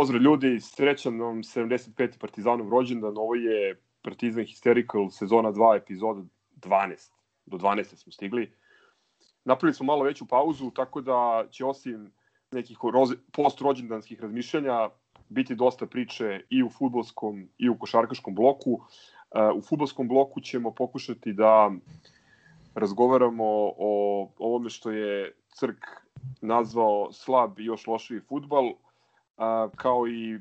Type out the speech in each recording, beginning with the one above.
Pozdrav ljudi, srećan nam 75. Partizanov rođendan, ovo je Partizan Hysterical sezona 2, epizoda 12. Do 12. smo stigli. Napravili smo malo veću pauzu, tako da će osim nekih post-rođendanskih razmišljanja biti dosta priče i u futbolskom i u košarkaškom bloku. Uh, u futbolskom bloku ćemo pokušati da razgovaramo o ovome što je Crk nazvao slab i još lošiji futbal, kao i e,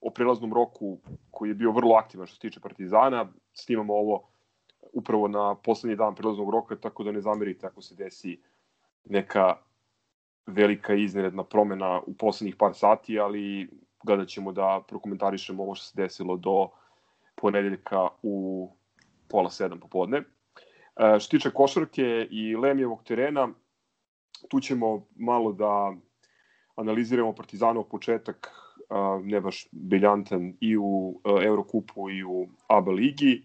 o prelaznom roku koji je bio vrlo aktivan što se tiče Partizana. Snimamo ovo upravo na poslednji dan prelaznog roka, tako da ne zamerite ako se desi neka velika iznenadna promena u poslednjih par sati, ali gledat ćemo da prokomentarišemo ovo što se desilo do ponedeljka u pola sedam popodne. E, što tiče košarke i Lemijevog terena, tu ćemo malo da analiziramo Partizanov početak, ne baš briljantan i u e, Eurokupu i u ABA ligi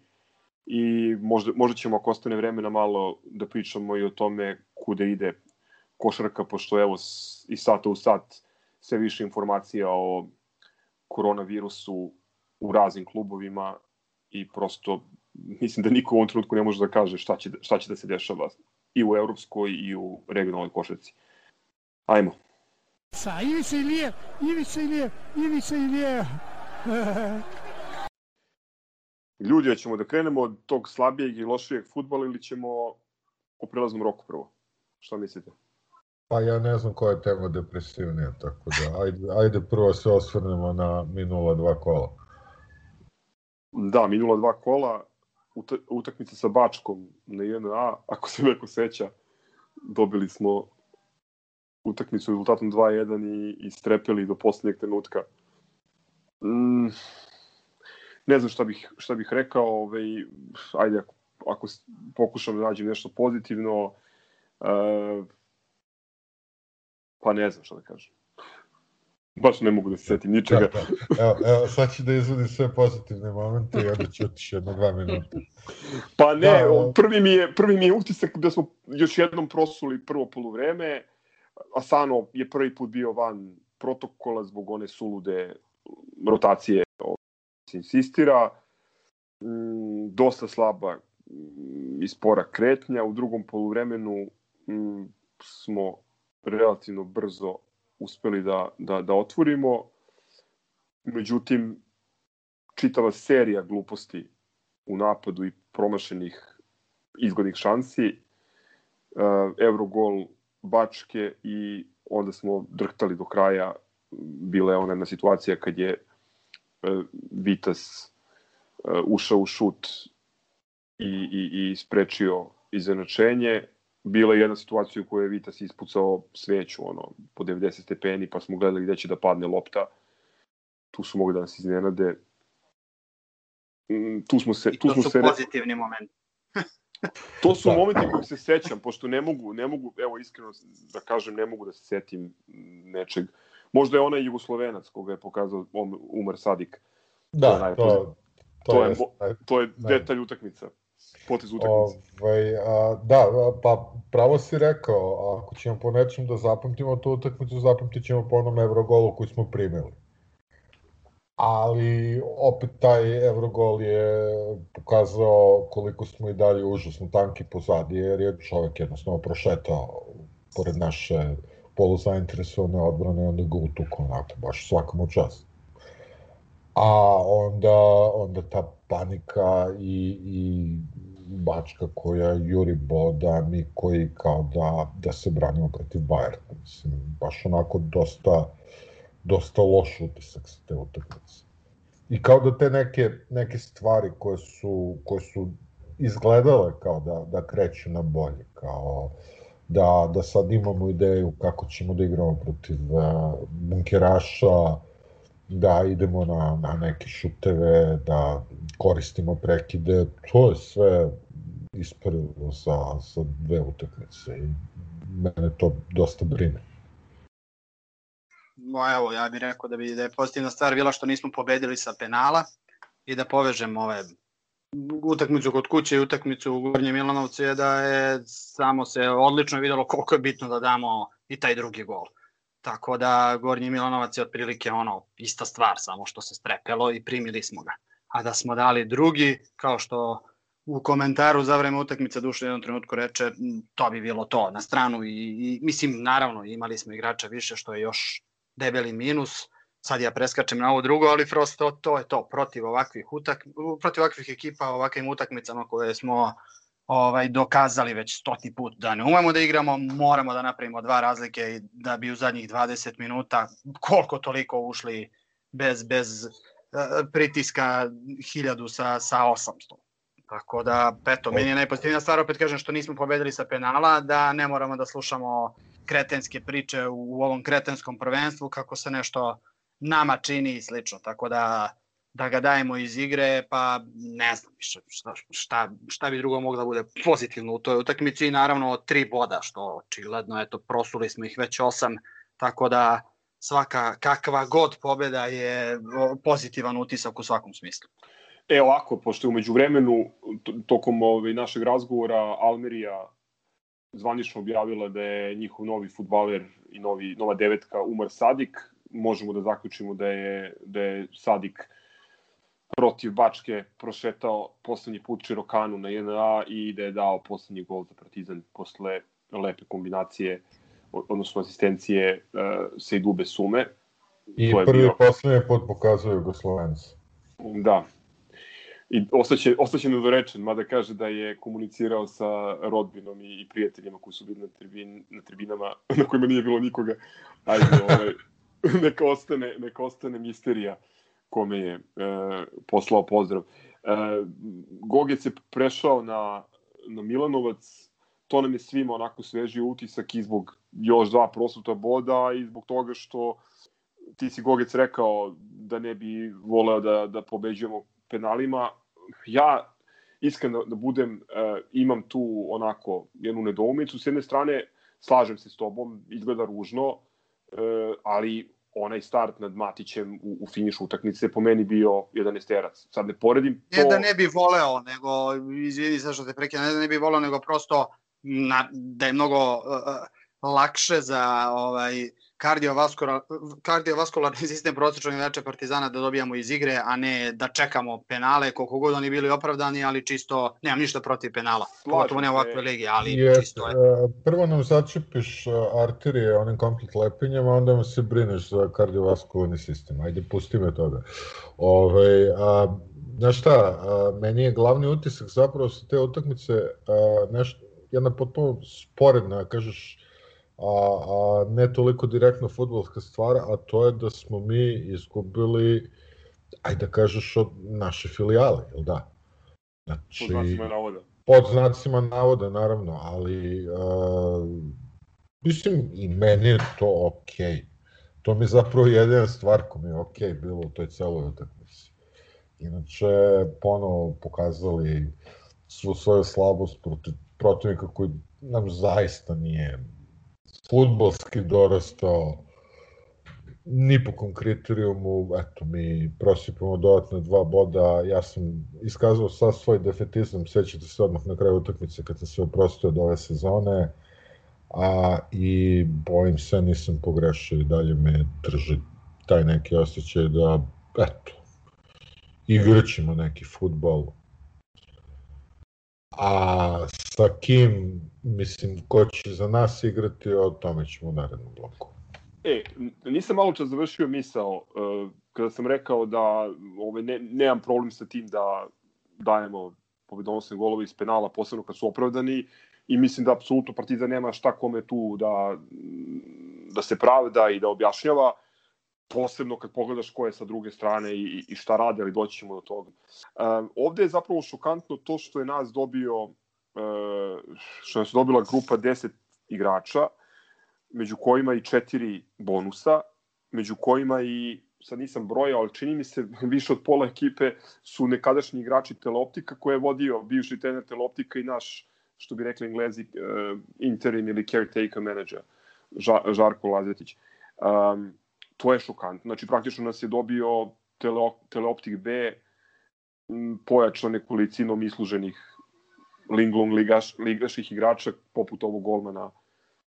i možda, možda ćemo ako ostane vremena malo da pričamo i o tome kude ide košarka, pošto evo i sata u sat sve više informacija o koronavirusu u raznim klubovima i prosto mislim da niko u ovom trenutku ne može da kaže šta će, šta će da se dešava i u evropskoj i u regionalnoj košarci. Ajmo. Sa Ivica Ilije, Ivica Ilije, Ivica Ilije. Ljudi, ćemo da krenemo od tog slabijeg i lošijeg futbala ili ćemo o prelaznom roku prvo? Šta mislite? Pa ja ne znam koja je tema depresivnija, tako da ajde, ajde prvo se osvrnemo na minula dva kola. Da, minula dva kola, utakmica sa Bačkom na 1A, ako se neko seća, dobili smo utakmicu rezultatom 2-1 i, i strepeli do poslednjeg trenutka. Mm, ne znam šta bih, šta bih rekao, ovaj, ajde ako, ako pokušam da nađem nešto pozitivno, uh, pa ne znam šta da kažem. Baš ne mogu da se setim ničega. Da, da. Evo, evo, sad ću da izvodim sve pozitivne momente i onda ću otići jedno dva minuta. Pa ne, da, prvi, mi je, prvi mi je utisak da smo još jednom prosuli prvo poluvreme. Asano je prvi put bio van protokola zbog one sulude rotacije se insistira. Mm, dosta slaba mm, i spora kretnja. U drugom poluvremenu mm, smo relativno brzo uspeli da, da, da otvorimo. Međutim, čitava serija gluposti u napadu i promašenih izgodnih šansi, uh, Eurogol Bačke i onda smo drhtali do kraja. Bila je ona jedna situacija kad je uh, Vitas uh, ušao u šut i, i, i sprečio izvenačenje bila je jedna situacija u kojoj je Vitas ispucao sveću ono, po 90 stepeni, pa smo gledali gde će da padne lopta. Tu su mogli da nas iznenade. Mm, tu smo se... I to tu smo su se... pozitivni momenti. To su momenti kojih se sećam, pošto ne mogu, ne mogu, evo iskreno da kažem, ne mogu da se setim nečeg. Možda je onaj Jugoslovenac koga je pokazao Umar Sadik. Da, to, to, to, to je, je, to je detalj utakmica potez utakmice. Ovaj, a, da, pa pravo si rekao, ako ćemo po nečem da zapamtimo tu utakmicu, zapamtit ćemo po onom Evrogolu koji smo primili. Ali opet taj Evrogol je pokazao koliko smo i dalje užasno tanki pozadi, jer je čovek jednostavno prošetao pored naše poluzainteresovane odbrane i onda ga utuko onako, baš svakom čast. A onda, onda ta panika i, i Bačka koja juri boda, mi koji kao da, da se branimo protiv Bajerna. Mislim, baš onako dosta, dosta loš utisak sa te utakmice. I kao da te neke, neke stvari koje su, koje su izgledale kao da, da kreću na bolje, kao da, da sad imamo ideju kako ćemo da igramo protiv uh, bunkeraša, da idemo na, na neke šuteve, da koristimo prekide, to je sve isprvo za, za dve utakmice i mene to dosta brine. No, evo, ja bih rekao da bi da je pozitivna stvar bila što nismo pobedili sa penala i da povežemo ove utakmicu kod kuće i utakmicu u Gornjem Milanovcu je da je samo se odlično videlo koliko je bitno da damo i taj drugi gol Tako da Gornji Milanovac je otprilike ono ista stvar, samo što se strepelo i primili smo ga. A da smo dali drugi, kao što u komentaru za vreme utakmice Dušan jednom trenutku reče, to bi bilo to na stranu i, i mislim naravno imali smo igrača više što je još debeli minus. Sad ja preskačem na ovo drugo, ali prosto to je to protiv ovakvih utak protiv ovakvih ekipa, ovakvim utakmicama koje smo ovaj dokazali već stoti put da ne umemo da igramo, moramo da napravimo dva razlike i da bi u zadnjih 20 minuta koliko toliko ušli bez bez uh, pritiska 1000 sa sa 800. Tako da, eto, meni je najpozitivnija stvar, opet kažem, što nismo pobedili sa penala, da ne moramo da slušamo kretenske priče u ovom kretenskom prvenstvu, kako se nešto nama čini i slično. Tako da, da ga dajemo iz igre, pa ne znam više šta, šta, šta bi drugo moglo da bude pozitivno u toj utakmici i naravno tri boda, što očigledno, eto, prosuli smo ih već osam, tako da svaka kakva god pobeda je pozitivan utisak u svakom smislu. E ovako, pošto je umeđu vremenu, tokom ovaj, našeg razgovora, Almerija zvanično objavila da je njihov novi futbaler i novi, nova devetka Umar Sadik. Možemo da zaključimo da je, da je Sadik protiv Bačke prošetao poslednji put Čirokanu na 1A i da je dao poslednji gol za Partizan posle lepe kombinacije, odnosno asistencije uh, Sejdube Sume. I prvi bio... poslednji put pokazuje Jugoslovenci. Da, i ostaće, ostaće nedorečen, mada kaže da je komunicirao sa rodbinom i, i prijateljima koji su bili na, tribin, na tribinama na kojima nije bilo nikoga. Ajde, ovaj, neka, ostane, neka ostane misterija kome je e, poslao pozdrav. E, Gogec je prešao na, na Milanovac, to nam je svima onako sveži utisak i zbog još dva prosuta boda i zbog toga što ti si Gogec rekao da ne bi voleo da, da pobeđujemo penalima, ja iskreno da budem, uh, imam tu onako jednu nedoumicu. S jedne strane, slažem se s tobom, izgleda ružno, uh, ali onaj start nad Matićem u, u finišu utakmice po meni bio jedan esterac. Sad ne poredim to... Ne da ne bi voleo, nego, izvini sa što te prekida, ne da ne bi voleo, nego prosto na, da je mnogo uh, lakše za ovaj kardiovaskular, kardiovaskularni sistem prosječnog igrača Partizana da dobijamo iz igre, a ne da čekamo penale, koliko god oni bili opravdani, ali čisto, nemam ništa protiv penala, pogotovo ne ovakve ligi, ali je, čisto je. Prvo nam začepiš arterije onim komplet lepinjama, onda vam se brineš za kardiovaskularni sistem. Ajde, pusti me toga. Ove, a, znaš šta, a, meni je glavni utisak zapravo sa te utakmice a, nešto, jedna potpuno sporedna, kažeš, a, a ne toliko direktno futbolska stvar, a to je da smo mi izgubili, ajde da kažeš, od naše filijale, ili da? Znači, pod znacima navoda. Pod znacima navoda, naravno, ali uh, mislim i meni je to okej. Okay. To mi je zapravo jedina stvar ko mi je okej okay bilo u toj celoj utakmici. Inače, ponovo pokazali svu svoju slabost protiv protivnika koji nam zaista nije futbolski dorastao ni po kom eto, mi prosipamo dodatne dva boda, ja sam iskazao sa svoj defetizam, sećate se odmah na kraju utakmice kad sam se oprostio od ove sezone, a i bojim se nisam pogrešio i dalje me drži taj neki osjećaj da, eto, igraćemo neki futbol, a sa kim, mislim, ko će za nas igrati, o tome ćemo u narednom bloku. E, nisam malo čas završio misao uh, kada sam rekao da ovaj, ne, nemam problem sa tim da dajemo pobedonosne golove iz penala, posebno kad su opravdani i mislim da apsolutno Partizan nema šta kome tu da, da se pravda i da objašnjava posebno kad pogledaš ko je sa druge strane i, i šta rade, ali doći ćemo do toga. Uh, ovde je zapravo šokantno to što je nas dobio, što nas dobila grupa 10 igrača, među kojima i četiri bonusa, među kojima i sad nisam brojao, ali čini mi se više od pola ekipe su nekadašnji igrači Teleoptika koje je vodio bivši trener Teleoptika i naš, što bi rekli englezi, uh, interim ili caretaker manager, Ža, Žarko Lazetić. Um, to je šokantno. Znači, praktično nas je dobio tele, Teleoptik B pojačano nekolicinom isluženih Linglong ligaš, ligaških igrača, poput ovog golmana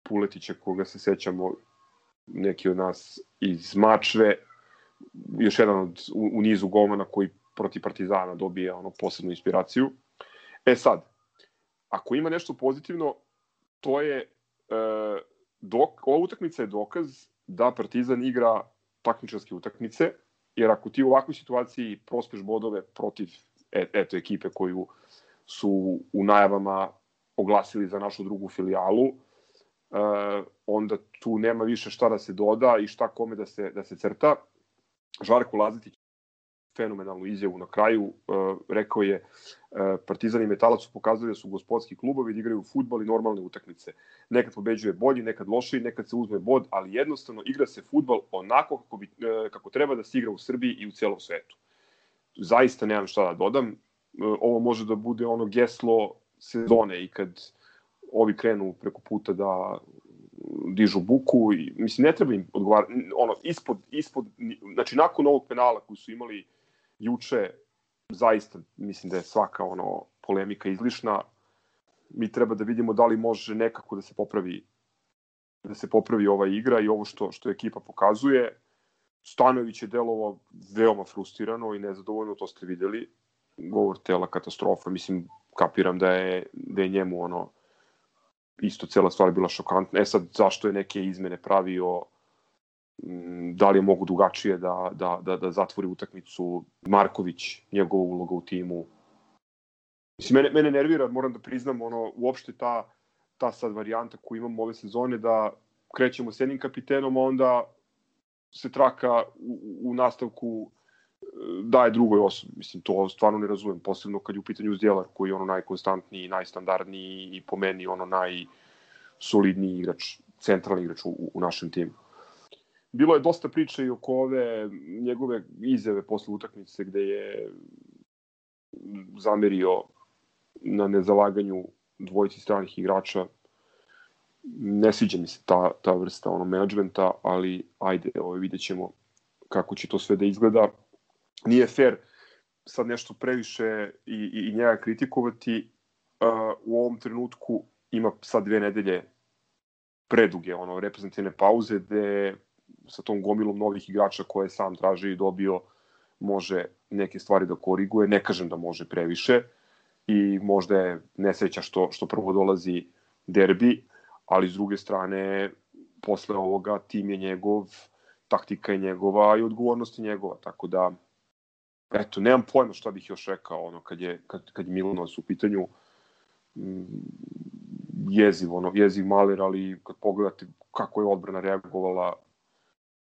Puletića, koga se sećamo neki od nas iz Mačve, još jedan od, u, u nizu golmana koji protiv Partizana dobije ono posebnu inspiraciju. E sad, ako ima nešto pozitivno, to je e, dok, ova utakmica je dokaz da Partizan igra takmičarske utakmice, jer ako ti u ovakvoj situaciji prospeš bodove protiv et, eto ekipe koju su u najavama oglasili za našu drugu filijalu, e, onda tu nema više šta da se doda i šta kome da se, da se crta. Žarko Lazetić fenomenalnu izjavu na kraju. Uh, rekao je, uh, Partizan i Metalac su pokazali da su gospodski klubovi, da igraju futbol i normalne utakmice. Nekad pobeđuje bolji, nekad lošiji, nekad se uzme bod, ali jednostavno igra se futbol onako kako, bi, uh, kako treba da se igra u Srbiji i u celom svetu. Zaista nemam šta da dodam. Uh, ovo može da bude ono geslo sezone i kad ovi krenu preko puta da dižu buku i mislim ne treba im odgovarati ono ispod ispod znači nakon ovog penala koji su imali juče zaista mislim da je svaka ono polemika izlišna. Mi treba da vidimo da li može nekako da se popravi da se popravi ova igra i ovo što što ekipa pokazuje. Stanović je delovao veoma frustrirano i nezadovoljno, to ste videli. Govor tela katastrofa, mislim, kapiram da je, da je njemu ono, isto cela stvar bila šokantna. E sad, zašto je neke izmene pravio, Mm, da li je mogu drugačije da, da, da, da zatvori utakmicu Marković, njegova uloga u timu. Mislim, mene, mene nervira, moram da priznam, ono, uopšte ta, ta sad varijanta koju imamo ove sezone, da krećemo s jednim kapitenom, a onda se traka u, u nastavku daje drugoj osobi. Mislim, to stvarno ne razumem, posebno kad je u pitanju Zdjelar, koji je ono najkonstantniji, najstandardniji i po meni ono najsolidniji igrač, centralni igrač u, u našem timu bilo je dosta priče i oko ove njegove izjave posle utakmice gde je zamerio na nezalaganju dvojici stranih igrača. Ne sviđa mi se ta, ta vrsta ono, menadžmenta, ali ajde, ovaj, vidjet ćemo kako će to sve da izgleda. Nije fair sad nešto previše i, i, i njega kritikovati. Uh, u ovom trenutku ima sad dve nedelje preduge ono, reprezentativne pauze gde sa tom gomilom novih igrača koje sam traži i dobio može neke stvari da koriguje. Ne kažem da može previše i možda je nesreća što, što prvo dolazi derbi, ali s druge strane posle ovoga tim je njegov, taktika je njegova i odgovornost je njegova, tako da eto, nemam pojma šta bih još rekao ono, kad je, kad, kad je Milanovac u pitanju mm, jeziv, ono, jeziv Maler, ali kad pogledate kako je odbrana reagovala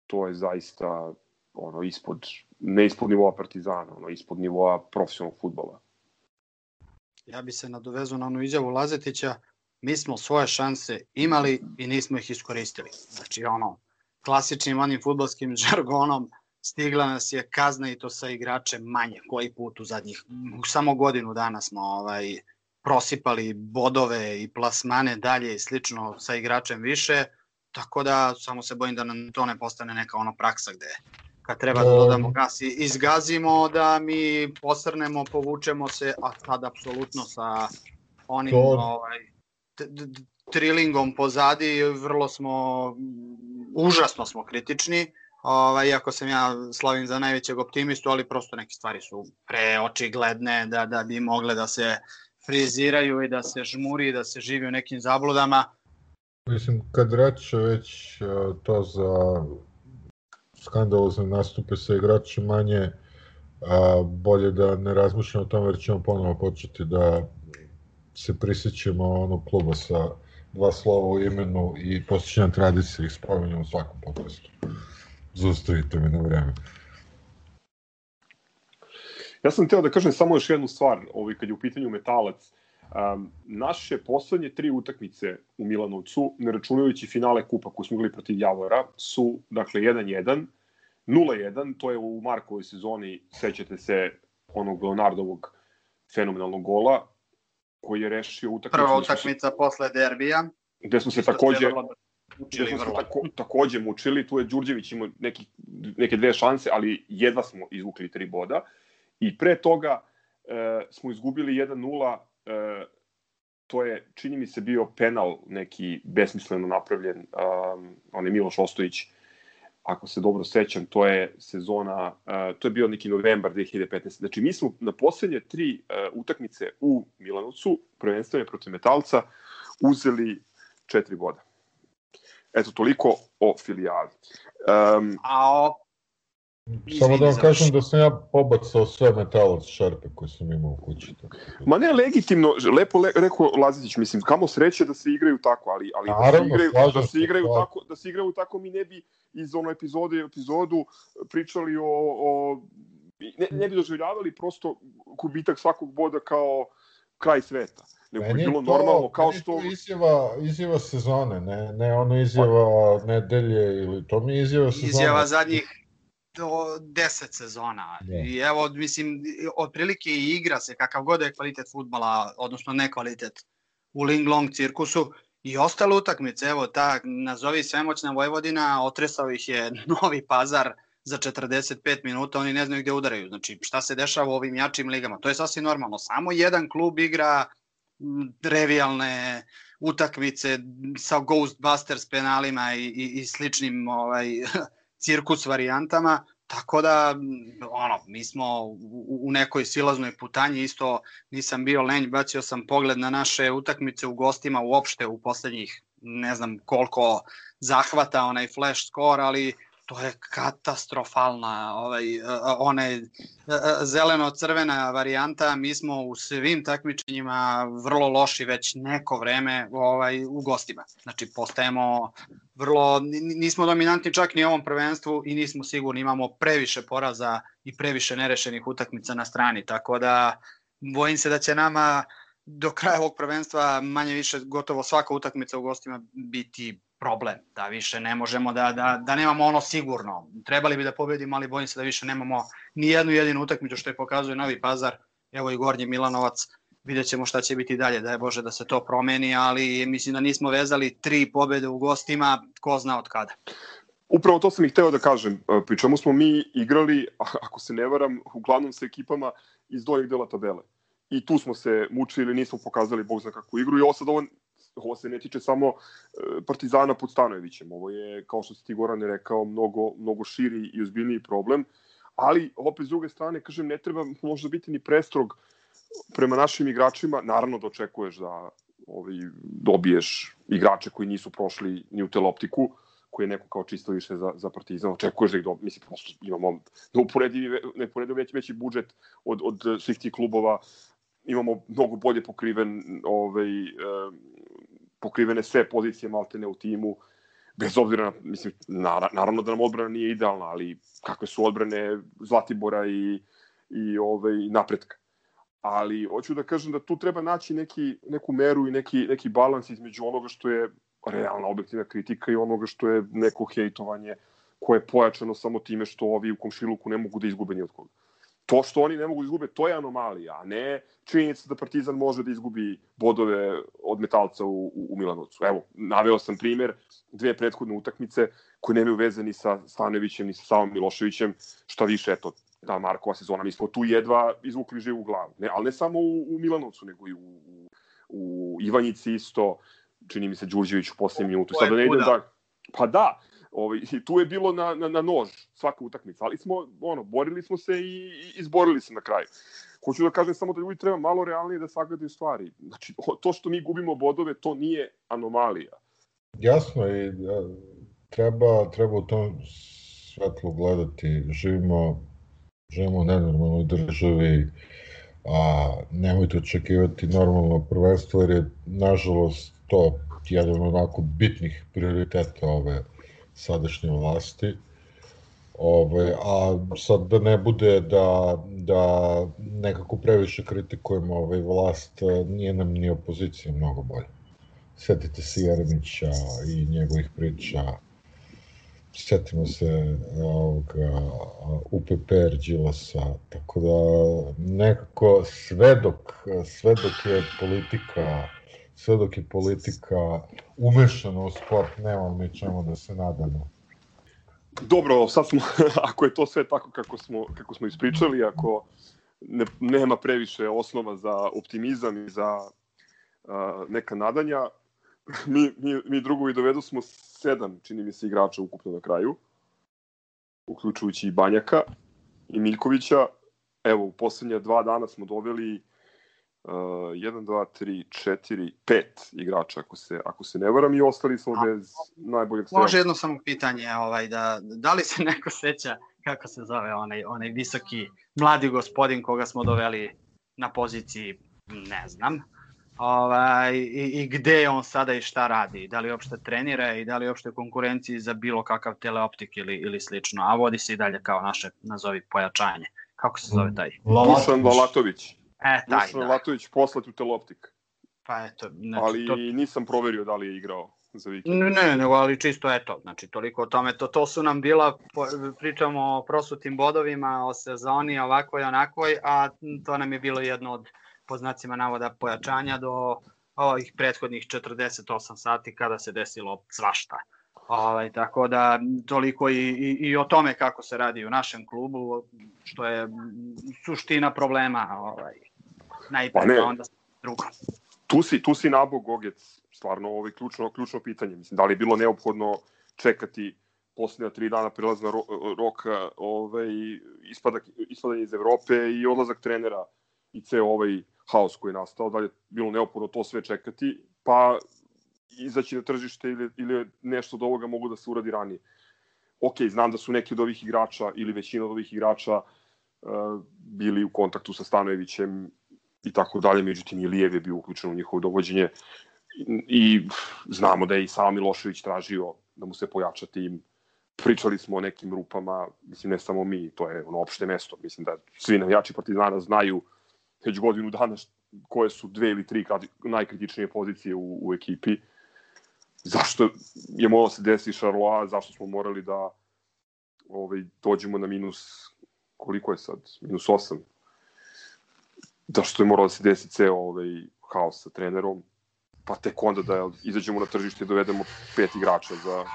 to je zaista ono ispod ne ispod nivoa Partizana, ono ispod nivoa profesionalnog fudbala. Ja bi se nadovezao na onu izjavu Lazetića, mi smo svoje šanse imali i nismo ih iskoristili. Znači ono, klasičnim onim futbolskim žargonom stigla nas je kazna i to sa igračem manje, koji put u zadnjih, samo godinu dana smo ovaj, prosipali bodove i plasmane dalje i slično sa igračem više, Tako da samo se bojim da nam to ne postane neka ono praksa gde kad treba da dodamo gas i izgazimo da mi posrnemo, povučemo se, a tad apsolutno sa onim to... ovaj, trilingom pozadi vrlo smo, užasno smo kritični, ovaj, iako sam ja slavim za najvećeg optimistu, ali prosto neke stvari su preočigledne da, da bi mogle da se friziraju i da se žmuri, da se živi u nekim zabludama Mislim, kad reče već e, to za skandalozne nastupe sa igračem manje, a, bolje da ne razmišljamo o tome jer ćemo ponovo početi da se prisjećamo onog kluba sa dva slova u imenu i posjećanja tradicije ih spominjamo u svakom podcastu. Zaustavite me na vreme. Ja sam teo da kažem samo još jednu stvar, ovaj, kad je u pitanju metalac. Um, naše poslednje tri utakmice u Milanovcu, ne računajući finale kupa koju smo igrali protiv Javora, su, dakle, 1-1, 0-1, to je u Markovoj sezoni, sećate se onog Leonardovog fenomenalnog gola, koji je rešio utakmicu. Prva utakmica se, posle derbija. Gde smo se takođe gde smo se tako, takođe mučili, tu je Đurđević imao neki, neke dve šanse, ali jedva smo izvukli tri boda. I pre toga e, smo izgubili 1-0 e, to je, čini mi se, bio penal neki besmisleno napravljen, um, on je Miloš Ostojić, ako se dobro sećam, to je sezona, uh, to je bio neki novembar 2015. Znači, mi smo na poslednje tri uh, utakmice u Milanovcu, prvenstvene protiv Metalca, uzeli četiri boda. Eto, toliko o filijali. Um, A o Samo da vam kažem da sam ja pobacao sve metalac šarpe koje sam imao u kući. Ma ne, legitimno, lepo le, rekao Lazić, mislim, kamo sreće da se igraju tako, ali, ali Naravno, da, se igraju, da se igraju se, tako, da se igraju tako mi ne bi iz ono epizode epizodu pričali o, o ne, ne bi doživljavali prosto kubitak svakog boda kao kraj sveta nego meni bilo to, normalno kao što to izjava izjava sezone ne ne ono izjava nedelje ili to mi je izjava sezone izjava zadnjih do 10 sezona. Da. I evo, mislim, otprilike i igra se kakav god je kvalitet futbala, odnosno ne kvalitet u Ling Long cirkusu i ostale utakmice, evo ta nazovi svemoćna Vojvodina, otresao ih je Novi Pazar za 45 minuta, oni ne znaju gde udaraju. Znači, šta se dešava u ovim jačim ligama? To je sasvim normalno. Samo jedan klub igra revijalne utakmice sa Ghostbusters penalima i, i, i sličnim ovaj, cirkus varijantama, tako da, ono, mi smo u, u nekoj silaznoj putanji, isto nisam bio lenj, bacio sam pogled na naše utakmice u gostima uopšte u poslednjih, ne znam koliko zahvata onaj flash score, ali to je katastrofalna ovaj one zeleno-crvena varijanta. Mi smo u svim takmičenjima vrlo loši već neko vreme ovaj u gostima. Znači postajemo vrlo nismo dominantni čak ni u ovom prvenstvu i nismo sigurni. Imamo previše poraza i previše nerešenih utakmica na strani tako da bojim se da će nama do kraja ovog prvenstva manje više gotovo svaka utakmica u gostima biti problem, da više ne možemo da, da, da nemamo ono sigurno. Trebali bi da pobedimo, ali bojim se da više nemamo ni jednu jedinu utakmicu što je pokazuje Novi Pazar, evo i Gornji Milanovac, vidjet ćemo šta će biti dalje, da je Bože da se to promeni, ali mislim da nismo vezali tri pobede u gostima, ko zna od kada. Upravo to sam i hteo da kažem, pri čemu smo mi igrali, ako se ne varam, uglavnom sa ekipama iz donjeg dela tabele. I tu smo se mučili, nismo pokazali bog zna kakvu igru i ovo sad ovo ovo se ne tiče samo e, Partizana pod Stanojevićem, ovo je, kao što si ti Goran rekao, mnogo, mnogo širi i ozbiljniji problem, ali opet s druge strane, kažem, ne treba možda biti ni prestrog prema našim igračima, naravno da očekuješ da ovaj, dobiješ igrače koji nisu prošli ni u teloptiku, koji je neko kao čisto više za, za Partizan, očekuješ da ih dobiješ, mislim, prosto imamo neuporedivi, neuporedivi već, veći budžet od, od svih tih klubova, imamo mnogo bolje pokriven ovaj, pokrivene sve pozicije maltene u timu, bez obzira na, mislim, naravno da nam odbrana nije idealna, ali kakve su odbrane Zlatibora i, i ovaj, napretka. Ali hoću da kažem da tu treba naći neki, neku meru i neki, neki balans između onoga što je realna objektivna kritika i onoga što je neko hejtovanje koje je pojačano samo time što ovi u komšiluku ne mogu da izgube ni od koga to što oni ne mogu da izgube, to je anomalija, a ne činjenica da Partizan može da izgubi bodove od metalca u, u, u Milanovcu. Evo, naveo sam primer dve prethodne utakmice koje nemaju veze ni sa Stanovićem, ni sa Savom Miloševićem, šta više, eto, ta Markova sezona, mi smo tu jedva izvukli živu glavu. Ne, ali ne samo u, u Milanovcu, nego i u, u, u Ivanjici isto, čini mi se Đurđević u poslednjem minutu. Sada ne idem da... Pa da, Ovaj, I tu je bilo na, na, na nož svaka utakmica, ali smo, ono, borili smo se i, i izborili se na kraju. Hoću da kažem samo da ljudi treba malo realnije da sagledaju stvari. Znači, to što mi gubimo bodove, to nije anomalija. Jasno i da, treba, treba u tom svetlu gledati. Živimo, živimo u nenormalnoj državi, a nemojte očekivati normalno prvenstvo, jer je, nažalost, to jedan onako bitnih prioriteta ove sadašnje vlasti. Ove, a sad da ne bude da, da nekako previše kritikujemo ovaj vlast, nije nam ni opozicija mnogo bolje. Sjetite se Jeremića i njegovih priča, setimo se ovoga, UPPR Đilasa, tako da nekako sve dok, sve dok je politika sve dok je politika umešana u sport, nemamo mi čemu da se nadamo. Dobro, sad smo, ako je to sve tako kako smo, kako smo ispričali, ako ne, nema previše osnova za optimizam i za uh, neka nadanja. mi, mi, mi drugovi dovedu smo sedam, čini mi se, igrača ukupno na kraju, uključujući i Banjaka i Miljkovića. Evo, u poslednja dva dana smo doveli uh, 1, 2, 3, 4, 5 igrača, ako se, ako se ne varam, i ostali smo bez najboljeg strela. Može jedno samo pitanje, ovaj, da, da li se neko seća kako se zove onaj, onaj visoki mladi gospodin koga smo doveli na poziciji, ne znam, ovaj, i, i gde je on sada i šta radi, da li uopšte trenira i da li uopšte konkurenciji za bilo kakav teleoptik ili, ili slično, a vodi se i dalje kao naše, nazovi, pojačanje. Kako se zove taj? Dušan Lalatović. E, taj, Dušan da. Lalatović poslat u teleoptik. Pa eto, znači, Ali to, nisam proverio da li je igrao za vikend. Ne, ne, nego ali čisto eto, znači toliko o tome, to, to su nam bila, po- pričamo o prosutim bodovima, o sezoni ovakvoj onakvoj, a to nam je bilo jedno od, po znacima navoda, pojačanja do ovih prethodnih 48 sati kada se desilo svašta. Ovaj, tako da toliko i, i, i o tome kako se radi u našem klubu, što je suština problema ovaj, najpre, Pa ne. pa onda drugo. tu si, tu si nabog Gogec, stvarno ovaj ključno, ključno pitanje. Mislim, da li je bilo neophodno čekati posljednja tri dana prelazna ro, roka ovaj, ispadak, ispadanje iz Evrope i odlazak trenera i ceo ovaj haos koji je nastao, da li je bilo neophodno to sve čekati, pa izaći na tržište ili, ili nešto od ovoga mogu da se uradi ranije. Ok, znam da su neki od ovih igrača ili većina od ovih igrača uh, bili u kontaktu sa Stanojevićem i tako dalje, međutim i Lijev je bio uključen u njihovo dovođenje. I, znamo da je i sam Milošević tražio da mu se pojača tim. Pričali smo o nekim rupama, mislim ne samo mi, to je ono opšte mesto, mislim da svi navijači Partizana znaju već godinu dana koje su dve ili tri najkritičnije pozicije u, u ekipi. Zašto je moralo se desi Šarloa, zašto smo morali da ovaj, dođemo na minus, koliko je sad, minus 8, da što je moralo da se desi ceo ovaj haos sa trenerom, pa tek onda da izađemo na tržište i dovedemo pet igrača za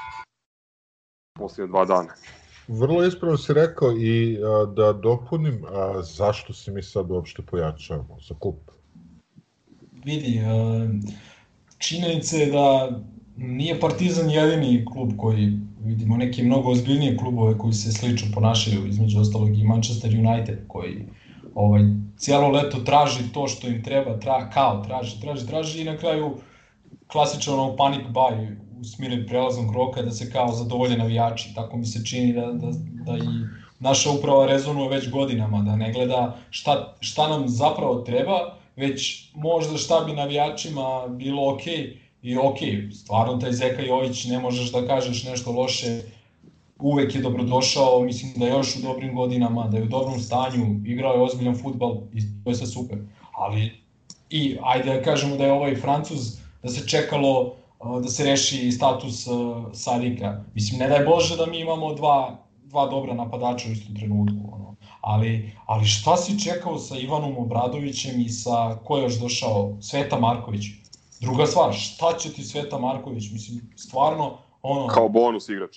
posljednje dva dana. Vrlo ispravno si rekao i a, da dopunim a, zašto se mi sad uopšte pojačavamo za klub. vidi, e, činjenica je da nije Partizan jedini klub koji vidimo neke mnogo ozbiljnije klubove koji se slično ponašaju, između ostalog i Manchester United koji ovaj cijelo leto traži to što im treba, tra, kao traži, traži, traži i na kraju klasičan ono panic buy u smiren prelaznog roka da se kao zadovolje navijači. Tako mi se čini da, da, da i naša uprava rezonuje već godinama, da ne gleda šta, šta nam zapravo treba, već možda šta bi navijačima bilo okej okay, i okej, okay, stvarno taj Zeka Jović ne možeš da kažeš nešto loše, uvek je dobrodošao, mislim da je još u dobrim godinama, da je u dobrom stanju, igrao je ozbiljan futbal i to je sve super. Ali i ajde da kažemo da je ovaj Francuz, da se čekalo da se reši status Sadika. Mislim, ne daj Bože da mi imamo dva, dva dobra napadača u istom trenutku. Ono. Ali, ali šta si čekao sa Ivanom Obradovićem i sa ko je još došao? Sveta Marković. Druga stvar, šta će ti Sveta Marković? Mislim, stvarno, ono... Kao bonus igrač.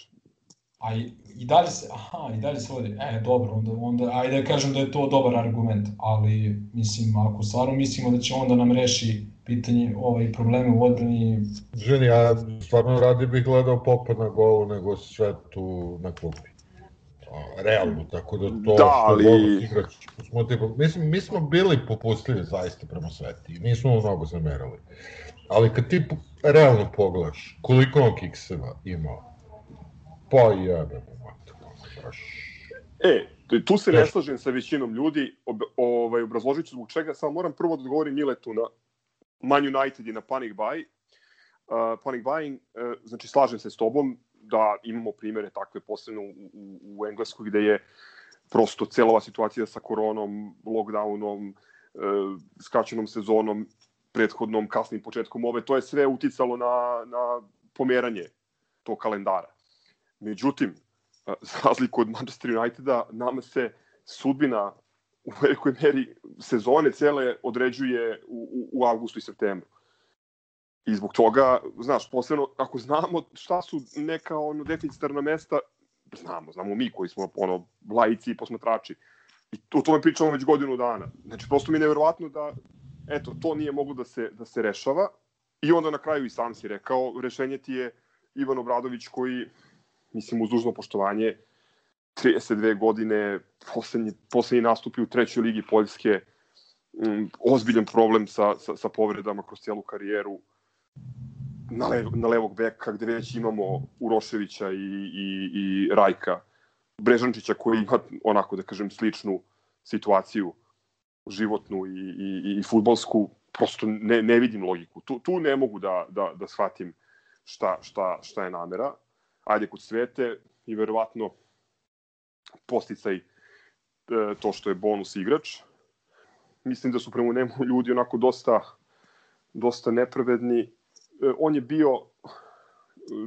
A i, i dalje se, aha, i dalje se vodi, e, dobro, onda, onda, ajde da kažem da je to dobar argument, ali, mislim, ako stvarno mislimo da će onda nam reši pitanje, ovaj, probleme u odbrani, Ženi, ja stvarno radi bih gledao Popa na golu nego sve tu na klupi. Realno, tako da to Da, što ali- bonus igrač, smo tipa, mislim, mi smo bili popustljivi zaista prema Sveti, nismo mu mnogo zamerali. Ali kad ti realno pogledaš koliko on kikseva imao, pa jebe mu mater, baš. E, tu se ne slažem sa većinom ljudi, ob, ovaj, obrazložit ću zbog čega, samo moram prvo da odgovorim Miletu na Man United i na Panic Buy. Uh, panic Buying, uh, znači slažem se s tobom da imamo primere takve posebno u, u, u Engleskoj gde je prosto cela ova situacija sa koronom, lockdownom, uh, skraćenom sezonom, prethodnom, kasnim početkom ove, to je sve uticalo na, na pomeranje tog kalendara. Međutim, za razliku od Manchester Uniteda, nama se sudbina u velikoj meri sezone cele određuje u, u, u avgustu i septembru. I zbog toga, znaš, posebno ako znamo šta su neka ono deficitarna mesta, znamo, znamo mi koji smo ono laici i posmatrači. I o tome pričamo već godinu dana. Znači, prosto mi je nevjerovatno da eto, to nije moglo da se, da se rešava. I onda na kraju i sam si rekao, rešenje ti je Ivan Obradović koji, mislim, uz dužno poštovanje, 32 godine, poslednji, poslednji nastupi u trećoj ligi Poljske, um, ozbiljan problem sa, sa, sa povredama kroz cijelu karijeru na, lev, na levog beka, gde već imamo Uroševića i, i, i Rajka, Brežančića koji ima onako, da kažem, sličnu situaciju životnu i, i, i futbolsku, prosto ne, ne vidim logiku. Tu, tu ne mogu da, da, da shvatim šta, šta, šta je namera. Ajde kod svete i verovatno posticaj e, to što je bonus igrač. Mislim da su prema njemu ljudi onako dosta, dosta nepravedni. E, on je bio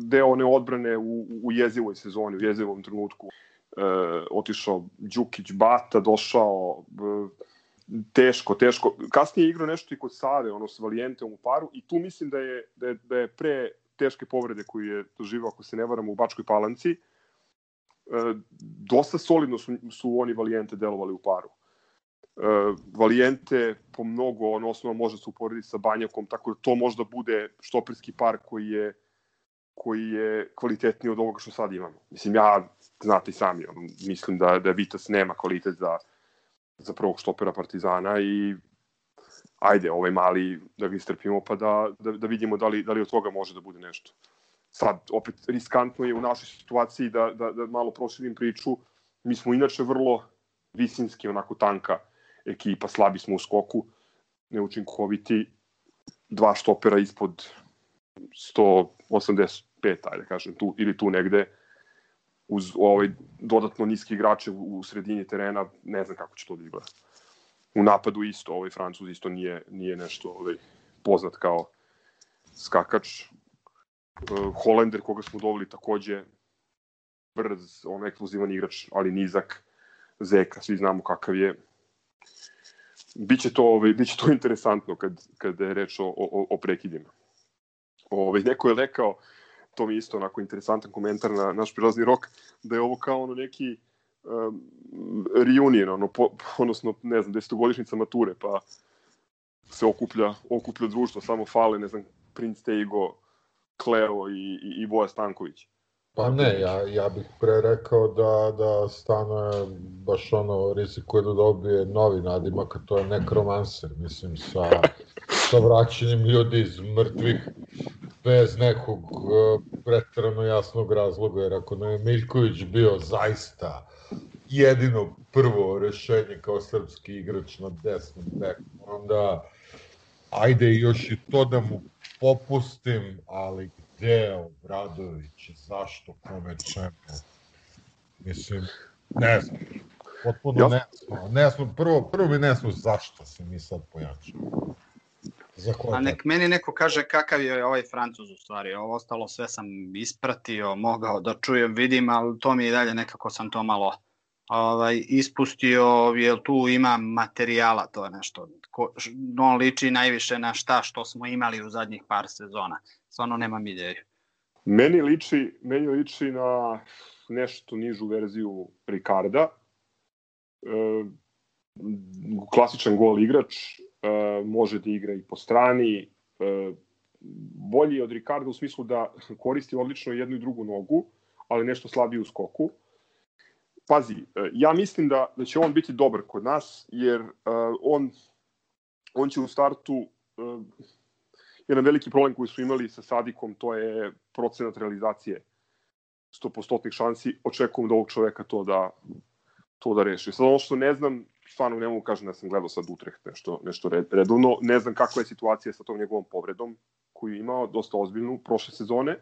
deo one odbrane u, u jezivoj sezoni, u jezivom trenutku. E, otišao Đukić, Bata, došao e, teško, teško. Kasnije je igrao nešto i kod Save, ono s Valijenteom u paru i tu mislim da je, da je, da je pre teške povrede koju je doživao, ako se ne varam, u Bačkoj Palanci, e, dosta solidno su, su oni Valijente delovali u paru. E, Valijente po mnogo, ono osnovno može se uporediti sa Banjakom, tako da to možda bude štoperski par koji je koji je kvalitetniji od ovoga što sad imamo. Mislim, ja, znate i sami, mislim da, da Vitas nema kvalitet za, za prvog štopera Partizana i ajde, ovaj mali da ga istrpimo pa da, da, da vidimo da li, da li od toga može da bude nešto. Sad, opet, riskantno je u našoj situaciji da, da, da malo proširim priču. Mi smo inače vrlo visinski, onako tanka ekipa, slabi smo u skoku, neučinkoviti, dva štopera ispod 185, ajde da kažem, tu, ili tu negde, uz ovaj dodatno niski igrače u, u sredini terena, ne znam kako će to da izgleda. U napadu isto, ovaj Francuz isto nije, nije nešto ovaj, poznat kao skakač. Uh, Holender koga smo doveli takođe brz, on eksplozivan igrač, ali nizak. Zeka, svi znamo kakav je. Biće to, ovaj, biće to interesantno kad, kad je reč o, o, o prekidima. Ovaj, neko je rekao, to mi je isto onako interesantan komentar na naš prilazni rok, da je ovo kao ono neki reunion, ono, po, odnosno, ne znam, desetogodišnjica mature, pa se okuplja, okuplja društvo, samo fale, ne znam, Prince Teigo, Kleo i, i, i Boja Stanković. Pa ne, ja, ja bih pre rekao da, da Stano baš ono rizikuje da dobije novi nadimak, a to je nekromancer, mislim, sa, sa vraćanjem ljudi iz mrtvih bez nekog uh, pretrano jasnog razloga, jer ako nam je Miljković bio zaista jedino prvo rešenje kao srpski igrač na desnom beku, onda ajde još i to da mu popustim, ali gde Obradović, zašto, kome, čemu? Mislim, ne znam, potpuno ne znam, ne znam, prvo, prvo mi ne znam zašto se mi sad pojačamo. A nek meni neko kaže kakav je ovaj Francuz u stvari. Ovo ostalo sve sam ispratio, mogao da čujem, vidim, ali to mi je dalje nekako sam to malo ovaj, ispustio, jer tu ima materijala, to je nešto. Ko, on liči najviše na šta što smo imali u zadnjih par sezona. Stvarno nemam ideju. Meni liči, meni liči na nešto nižu verziju Ricarda. E, klasičan gol igrač, može da igra i po strani, e, bolji od Ricarda u smislu da koristi odlično jednu i drugu nogu, ali nešto slabije u skoku. Pazi, e, ja mislim da, da će on biti dobar kod nas, jer on, on će u startu jedan veliki problem koji su imali sa Sadikom, to je procenat realizacije 100% šansi. Očekujem da ovog čoveka to da, to da reši. Sad ono što ne znam, stvarno ne mogu kažem da sam gledao sad Utrecht nešto, nešto redovno. Ne znam kakva je situacija sa tom njegovom povredom koju je imao, dosta ozbiljnu, prošle sezone.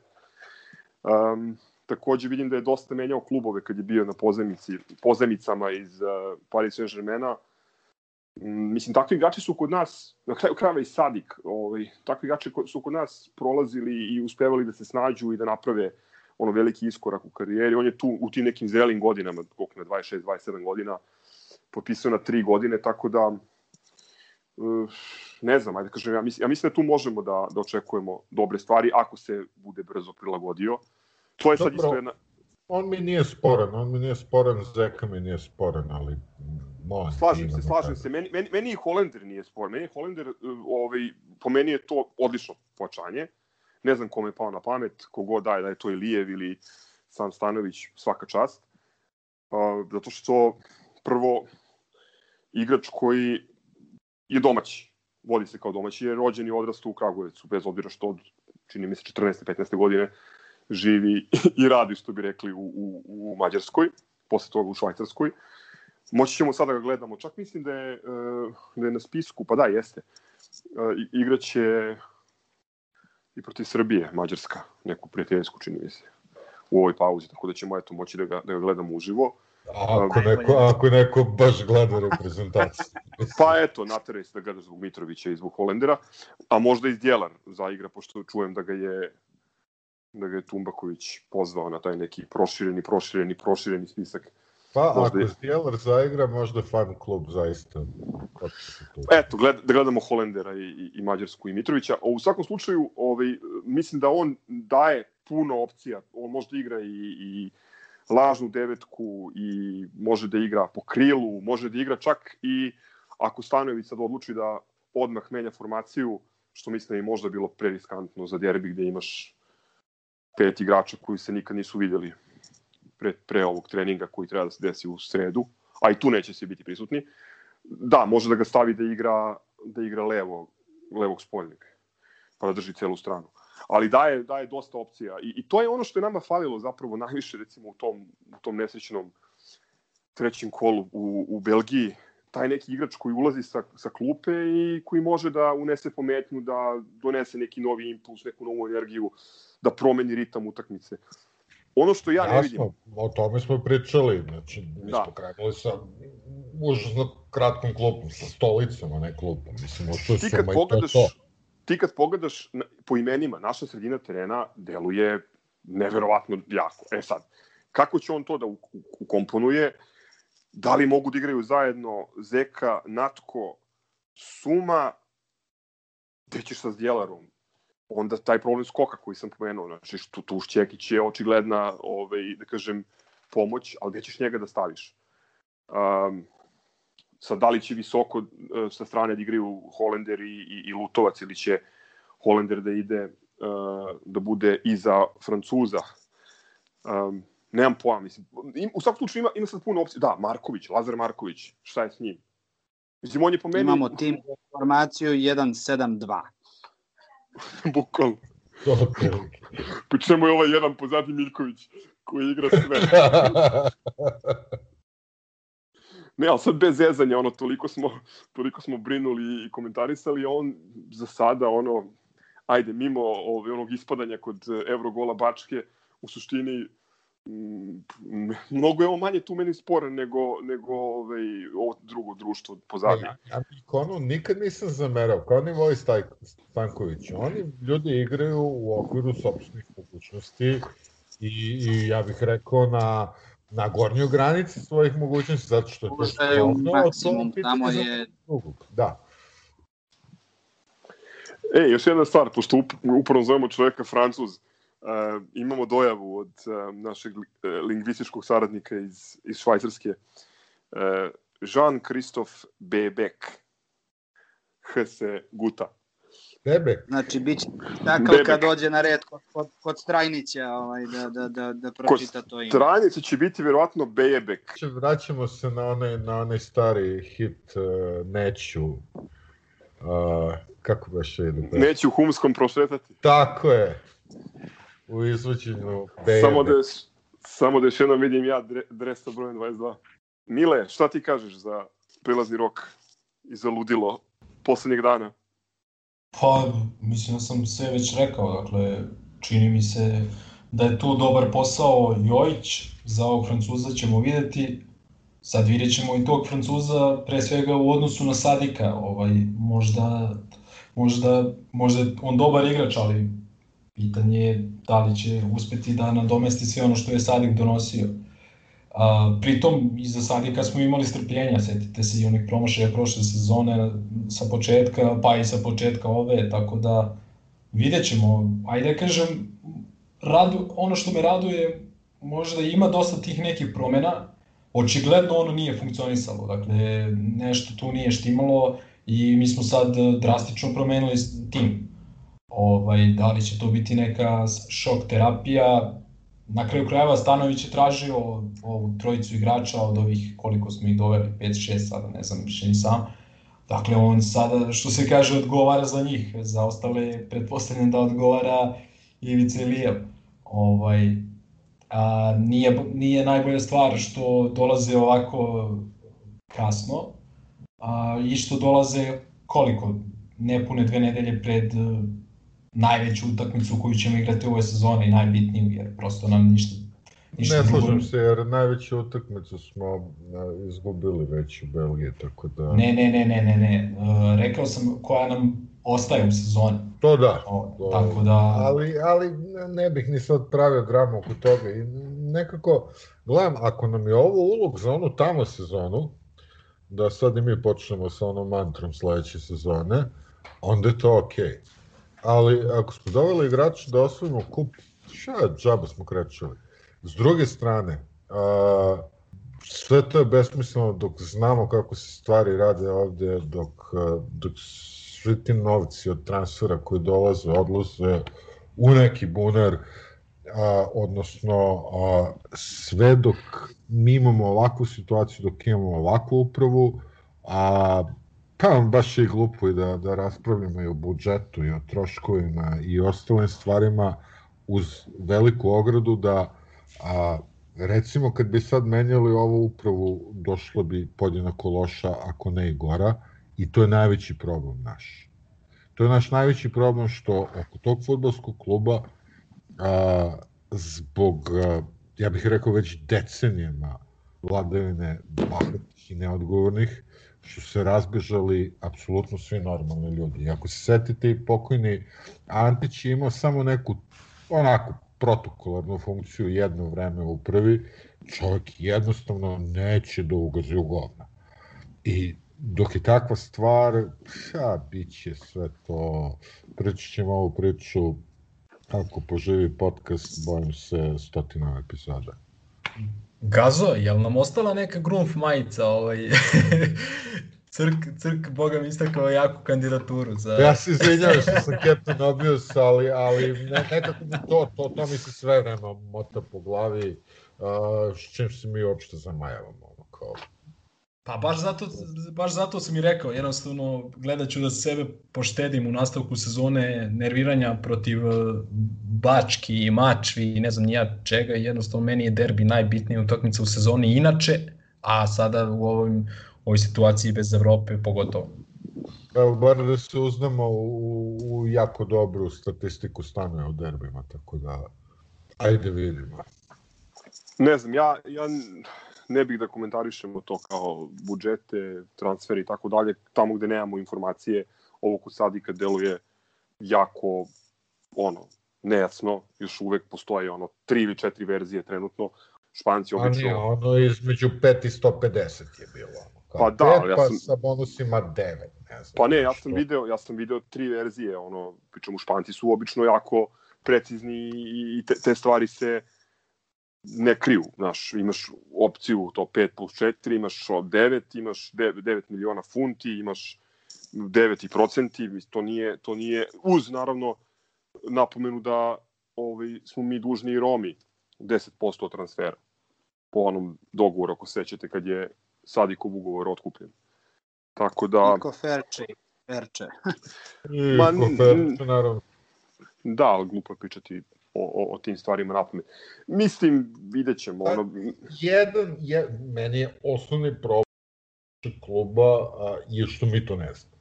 Um, takođe vidim da je dosta menjao klubove kad je bio na pozemici, pozemicama iz uh, Paris Saint-Germaina. Um, mislim, takvi igrači su kod nas, na kraju krajeva i Sadik, ovaj, takvi igrači su kod nas prolazili i uspevali da se snađu i da naprave ono veliki iskorak u karijeri. On je tu u tim nekim zrelim godinama, koliko na 26-27 godina, potpisao na tri godine, tako da uh, ne znam, ajde kažem, ja mislim, ja mislim da tu možemo da, da očekujemo dobre stvari ako se bude brzo prilagodio. To je sad Dobro, isto jedna... On mi nije sporan, on mi nije sporan, Zeka mi nije sporan, ali molim. Slažem se, slažem se. Meni, meni, meni i Holender nije spor. Meni Holender, ovaj, po meni je to odlično počanje. Ne znam kome je pao na pamet, kogod daje, da je to Ilijev ili Sam Stanović, svaka čast. Uh, zato što prvo igrač koji je domaći, vodi se kao domaći, je rođen i odrastao u Kragujevcu, bez obzira što od, čini mi se, 14. 15. godine živi i radi, što bi rekli, u, u, u Mađarskoj, posle toga u Švajcarskoj. Moći ćemo sada da ga gledamo. Čak mislim da je, da je na spisku, pa da, jeste. Igraće i protiv Srbije, Mađarska, neku prijateljsku, čini mi se, u ovoj pauzi, tako da ćemo eto moći da ga, da ga gledamo uživo. Ako neko, ako neko baš gleda reprezentaciju. pa eto, nateraj se da gleda zbog Mitrovića i zbog Holendera, a možda i Djelar zaigra, pošto čujem da ga je da ga je Tumbaković pozvao na taj neki prošireni, prošireni, prošireni spisak. Pa, možda ako Stjelar zaigra, možda fan klub zaista. Eto, gled, da gledamo Holendera i, i, i Mađarsku i Mitrovića. O, u svakom slučaju, ovaj, mislim da on daje puno opcija. On može da igra i, i lažnu devetku i može da igra po krilu, može da igra čak i ako Stanojević sad odluči da odmah menja formaciju, što mislim da je možda bilo preriskantno za derbi gde imaš pet igrača koji se nikad nisu videli pre, pre ovog treninga koji treba da se desi u sredu, a i tu neće se biti prisutni. Da, može da ga stavi da igra, da igra levo, levog spoljnika, pa da drži celu stranu. Ali daje, daje dosta opcija. I, I to je ono što je nama falilo zapravo najviše recimo u tom, u tom nesrećnom trećem kolu u, u Belgiji, taj neki igrač koji ulazi sa, sa klupe i koji može da unese pometnju, da donese neki novi impuls, neku novu energiju, da promeni ritam utakmice. Ono što ja ne vidim... Jasno, o tome smo pričali, znači mi da. smo krenuli sa užasno kratkom klupom, sa stolicom, a ne klupom. Mislim, što ti kad pogledaš, to, to. Ti kad pogledaš po imenima, naša sredina terena deluje neverovatno jako. E sad, kako će on to da ukomponuje? Da li mogu da igraju zajedno Zeka, Natko, Suma, gde ćeš sa Zdjelarom? onda taj problem skoka koji sam pomenuo, znači tu, tu Šćekić je očigledna, ovaj, da kažem, pomoć, ali gde ćeš njega da staviš? Um, sad, da li će visoko uh, sa strane da igraju Holender i, i, i Lutovac ili će Holender da ide uh, da bude iza Francuza? Um, nemam pojma, mislim. U svakom slučaju ima, ima sad puno opcija. Da, Marković, Lazar Marković, šta je s njim? Mislim, on je po meni... Imamo tim formaciju 1-7-2. Bukvalno. Pri čemu je ovaj jedan pozadi Miljković koji igra sve. ne, ali sad bez zezanja, ono, toliko smo, toliko smo brinuli i komentarisali, on za sada, ono, ajde, mimo ove, onog ispadanja kod Evrogola Bačke, u suštini Mm, mnogo je ovo manje tu meni sporan nego, nego ovaj, ovo drugo društvo pozadnje. Ja, ja Mikonu nikad nisam zamerao, kao ni Voj Stanković. Oni ljudi igraju u okviru sobstvenih mogućnosti i, i ja bih rekao na na gornjoj granici svojih mogućnosti, zato što je to što je maksimum, tamo je... Da. E, još jedna stvar, pošto upravo zovemo čoveka Francuz, uh, imamo dojavu od uh, našeg uh, lingvističkog saradnika iz, iz Švajcarske, uh, Jean-Christophe Bebek, HS Guta. Bebek? Znači, bit će takav kad dođe na red kod, kod, kod Strajnića ovaj, da, da, da, da pročita kod to ime. Strajnića će biti verovatno Bebek. Vraćamo se na onaj, na onaj stari hit uh, Neću. Uh, kako baš ide? Neću humskom prošetati. Tako je u izvođenju Bejane. Samo da, samo da još jednom vidim ja dres sa brojem 22. Mile, šta ti kažeš za prilazni rok i za ludilo poslednjeg dana? Pa, mislim da sam sve već rekao, dakle, čini mi se da je tu dobar posao Jojić, za ovog Francuza ćemo videti, sad vidjet ćemo i tog Francuza pre svega u odnosu na Sadika, ovaj, možda, možda, možda on dobar igrač, ali Pitanje je da li će uspeti da nadomesti sve ono što je Sadik donosio. A, pritom, iza Sadika smo imali strpljenja, setite se i onih promašaja prošle sezone sa početka, pa i sa početka ove, tako da vidjet ćemo. Ajde da kažem, radu, ono što me raduje, možda ima dosta tih nekih promena, očigledno ono nije funkcionisalo, dakle nešto tu nije štimalo i mi smo sad drastično promenili tim. Ovaj, da li će to biti neka šok terapija, na kraju krajeva Stanović je tražio ovu trojicu igrača od ovih koliko smo ih doveli, 5-6 sada, ne znam više ni sam. Dakle, on sada, što se kaže, odgovara za njih. Za ostale, pretpostavljam da odgovara Ivica Ilijev. Ovaj, a, nije, nije najbolja stvar što dolaze ovako kasno a, i što dolaze koliko? Nepune dve nedelje pred najveću utakmicu koju ćemo igrati u ovoj sezoni, najbitniju, jer prosto nam ništa Ništa ne slažem se, jer najveću utakmicu smo izgubili već u Belgiji, tako da... Ne, ne, ne, ne, ne, ne. Uh, rekao sam koja nam ostaje u sezoni. To da. O, to, tako da... Ali, ali ne bih ni sad pravio dramu oko toga. I nekako, gledam, ako nam je ovo ulog za onu tamo sezonu, da sad i mi počnemo sa onom mantrom sledeće sezone, onda je to okej. Okay ali ako smo doveli igrača da osvojimo kup, šta džaba smo krećali. S druge strane, a, sve to je besmisleno dok znamo kako se stvari rade ovde, dok, dok svi ti novci od transfera koji dolaze, odlaze u neki bunar, a, odnosno a, sve dok mi imamo ovakvu situaciju, dok imamo ovakvu upravu, a Pa baš je glupo i da, da raspravljamo i o budžetu i o troškovima i ostalim stvarima uz veliku ogradu da a, recimo kad bi sad menjali ovu upravu došlo bi podjednako loša ako ne i gora i to je najveći problem naš. To je naš najveći problem što oko tog futbolskog kluba a, zbog, a, ja bih rekao već decenijama vladavine bahatih i neodgovornih, su se razbežali apsolutno svi normalni ljudi. I ako se setite i pokojni Antić je imao samo neku onako protokolarnu funkciju jedno vreme u prvi, čovjek jednostavno neće da ugazi u govna. I dok je takva stvar, ja, bit će sve to, pričat ćemo ovu priču, ako poživi podcast, bojim se stotina epizoda. Gazo, je li nam ostala neka grunf majica? Ovaj... Crk, Crk, boga mi istakao jaku kandidaturu za... Ja se izvinjam što sam Captain Obvious, ali, ali ne, nekako mi to, to, to mi se sve vreme mota po glavi, uh, s čim se mi uopšte zamajavamo. Ono, kao, Pa baš zato, baš zato sam i rekao, jednostavno gledat ću da sebe poštedim u nastavku sezone nerviranja protiv e, Bački i Mačvi i ne znam nija čega, jednostavno meni je derbi najbitnija utakmica u sezoni inače, a sada u ovoj, ovoj situaciji bez Evrope pogotovo. Evo, bar da se uznamo u, u jako dobru statistiku stane u derbima, tako da ajde vidimo. Ne znam, ja, ja ne bih da komentarišemo to kao budžete, transferi i tako dalje, tamo gde nemamo informacije, ovo kod Sadika deluje jako ono, nejasno, još uvek postoje ono tri ili četiri verzije trenutno, Španci obično... A nije, ono između 5 i 150 je bilo. Ono, kao pa da, 5, ja pa sam... sa bonusima 9, ne znam. Pa ne, ja sam što... video, ja sam video tri verzije, ono, pričamo Španci su obično jako precizni i te, te stvari se ne kriju, znaš, imaš opciju to 5 plus 4, imaš 9, imaš 9, 9 miliona funti, imaš 9 i procenti, to nije, to nije, uz naravno napomenu da ovaj, smo mi dužni i Romi 10% transfera po onom dogovoru, ako sećate, kad je Sadikov ugovor otkupljen. Tako da... Niko Ferče. Ferče. Ma, Ferče, naravno. Da, ali glupo je pričati o, o, o tim stvarima na pamet. Mislim, vidjet ćemo. Ono... Jedan, je, meni je osnovni problem kluba a, je što mi to ne znamo.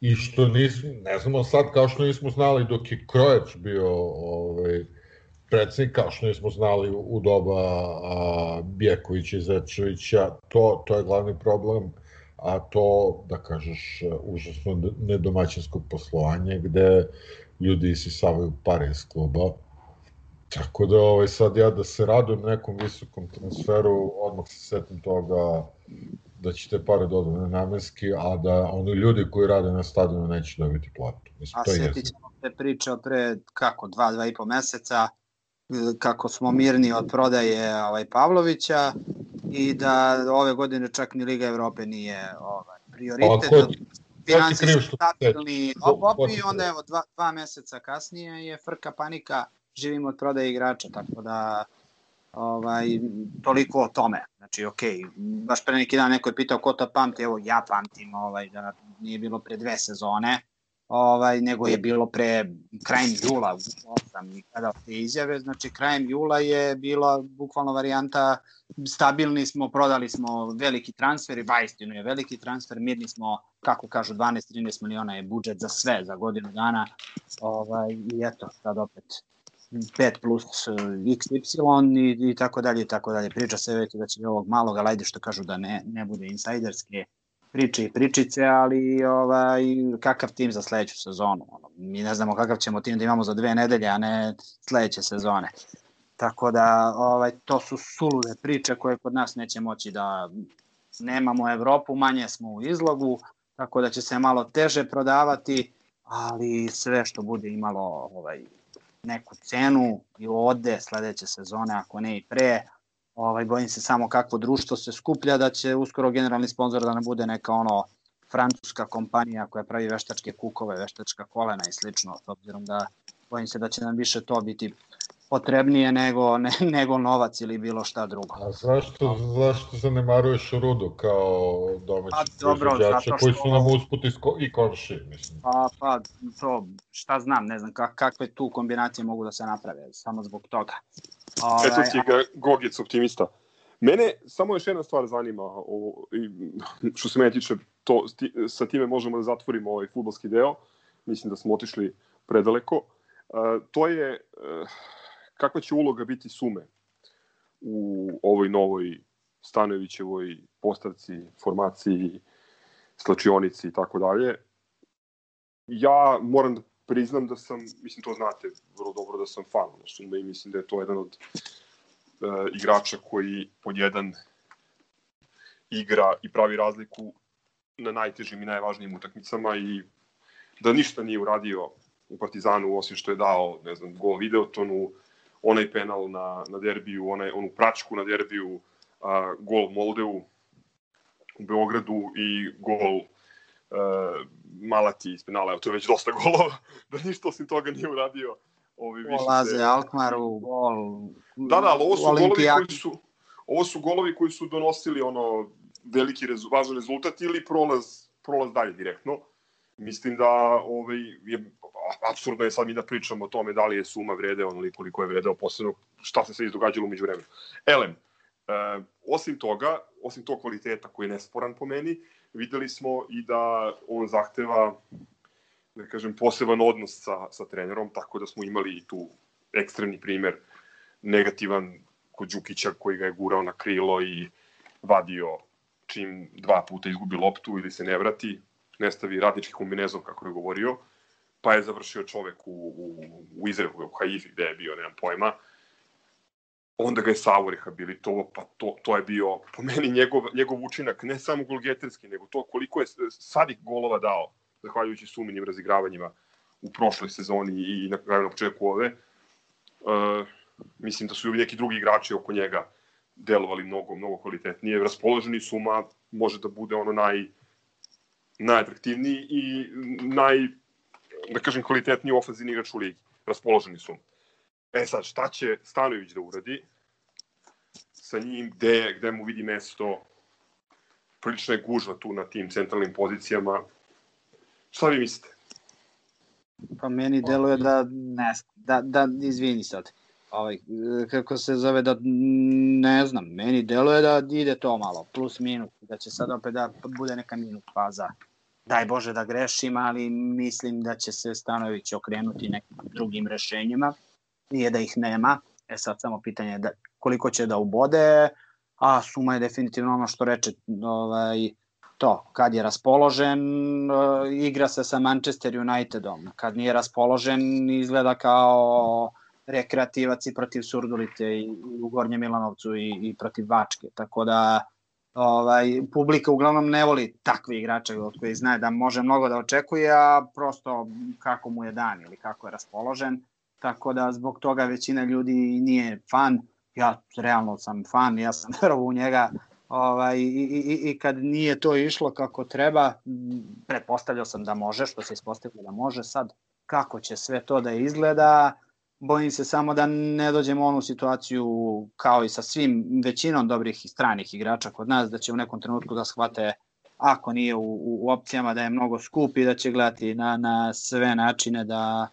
I što nismo, ne znamo sad kao što nismo znali dok je Krojeć bio ovaj, predsednik, kao što nismo znali u doba a, Bjekovića i Zečevića, to, to je glavni problem, a to, da kažeš, užasno nedomaćinsko poslovanje, gde ljudi isisavaju pare iz kluba, Tako da ovaj, sad ja da se radujem nekom visokom transferu, odmah se setim toga da će te pare dodane namenski, a da oni ljudi koji rade na stadionu neće dobiti platu. Mislim, a to setit ćemo te priče pre, kako, dva, dva i po meseca, kako smo mirni od prodaje ovaj, Pavlovića i da ove godine čak ni Liga Evrope nije ovaj, prioritet. Da finansijski stabilni obi i onda evo dva, dva meseca kasnije je frka panika, živimo od prodaje igrača, tako da ovaj, toliko o tome. Znači, ok, baš pre neki dan neko je pitao ko to pamti, evo ja pamtim ovaj, da nije bilo pre dve sezone, ovaj, nego je bilo pre krajem jula, sam i kada te izjave, znači krajem jula je bila bukvalno varijanta stabilni smo, prodali smo veliki transfer i baistinu je veliki transfer, mirni smo, kako kažu, 12-13 miliona je budžet za sve, za godinu dana ovaj, i eto, sad opet 5 plus XY i, i tako dalje i tako dalje. Priča se već da će ovog malog, ali ajde što kažu da ne, ne bude insajderske, priče i pričice, ali ovaj, kakav tim za sledeću sezonu. Ono, mi ne znamo kakav ćemo tim da imamo za dve nedelje, a ne sledeće sezone. Tako da ovaj, to su sulude priče koje kod nas neće moći da nemamo Evropu, manje smo u izlogu, tako da će se malo teže prodavati, ali sve što bude imalo ovaj, neku cenu i ode sledeće sezone, ako ne i pre, Ovaj, bojim se samo kakvo društvo se skuplja, da će uskoro generalni sponsor da ne bude neka ono francuska kompanija koja pravi veštačke kukove, veštačka kolena i slično, s obzirom da bojim se da će nam više to biti potrebnije nego, ne, nego novac ili bilo šta drugo. A zašto, zašto zanemaruješ Rudo kao domaći pa, dobro, proizvođača koji su nam usput i komši, mislim? Pa, pa, to, šta znam, ne znam kak, kakve tu kombinacije mogu da se naprave, samo zbog toga. Ove, Eto ti ga Gogec optimista. Mene samo još jedna stvar zanima, o, i, što se mene tiče, to, sti, sa time možemo da zatvorimo ovaj futbolski deo, mislim da smo otišli predaleko. Uh, to je uh, kakva će uloga biti sume u ovoj novoj Stanovićevoj postavci, formaciji, slačionici i tako dalje. Ja moram da priznam da sam, mislim to znate vrlo dobro da sam fan Sume i mislim da je to jedan od uh, igrača koji pod jedan igra i pravi razliku na najtežim i najvažnijim utakmicama i da ništa nije uradio u Partizanu osim što je dao, ne znam, gol Videotonu, onaj penal na, na derbiju, onaj, onu pračku na derbiju, a, gol Moldeu u Beogradu i gol uh, Malati iz penala, to je već dosta golova, da ništa osim toga nije uradio. Ovi više Laze se... Alkmaru, gol Da, da, ali ovo su golovi koji su ovo su golovi koji su donosili ono veliki rezu, važan rezultat ili prolaz, prolaz dalje direktno. Mislim da ovaj, je apsurdno je sad mi da pričamo o tome da li je suma vrede onoliko koliko je vredeo posebno šta se sve izdogađalo umeđu vremenu. Elem, e, osim toga, osim tog kvaliteta koji je nesporan po meni, videli smo i da on zahteva da kažem, poseban odnos sa, sa trenerom, tako da smo imali tu ekstremni primer negativan kod Đukića koji ga je gurao na krilo i vadio čim dva puta izgubi loptu ili se ne vrati, ne stavi radnički kombinezon kako je govorio, pa je završio čovek u, u, u Izraelu, u Haifi, gde je bio, nemam pojma, onda ga je Savo rehabilitovao, pa to, to je bio po meni njegov, njegov učinak, ne samo golgeterski, nego to koliko je Sadik golova dao, zahvaljujući suminim razigravanjima u prošloj sezoni i na kraju na početku ove. Uh, mislim da su i neki drugi igrači oko njega delovali mnogo, mnogo kvalitetnije. Raspoloženi suma može da bude ono naj, najatraktivniji i naj, da kažem, kvalitetniji ofenzivni igrač u ligi. Raspoloženi su. E sad, šta će Stanović da uradi sa njim, gde, gde mu vidi mesto, prilično je gužva tu na tim centralnim pozicijama. Šta vi mislite? Pa meni deluje da, ne da, da, izvini sad, ovaj, kako se zove, da ne znam, meni deluje da ide to malo, plus minus, da će sad opet da bude neka minus faza. Daj Bože da grešim, ali mislim da će se Stanović okrenuti nekim drugim rešenjima. Nije da ih nema, e sad samo pitanje da, koliko će da ubode, a suma je definitivno ono što reče ovaj, to, kad je raspoložen, uh, igra se sa Manchester Unitedom, kad nije raspoložen, izgleda kao rekreativac i protiv Surdulite i, u Gornjem Milanovcu i, i protiv Vačke, tako da ovaj, publika uglavnom ne voli takve igrače od koji zna da može mnogo da očekuje, a prosto kako mu je dan ili kako je raspoložen. Tako da zbog toga većina ljudi nije fan. ja realno sam fan, ja sam verovao u njega. Ovaj, i, i, i kad nije to išlo kako treba, pretpostavljao sam da može, što se ispostavilo da može, sad kako će sve to da izgleda, bojim se samo da ne dođemo u onu situaciju kao i sa svim većinom dobrih i stranih igrača kod nas, da će u nekom trenutku da shvate ako nije u, u opcijama da je mnogo skup i da će gledati na, na sve načine da,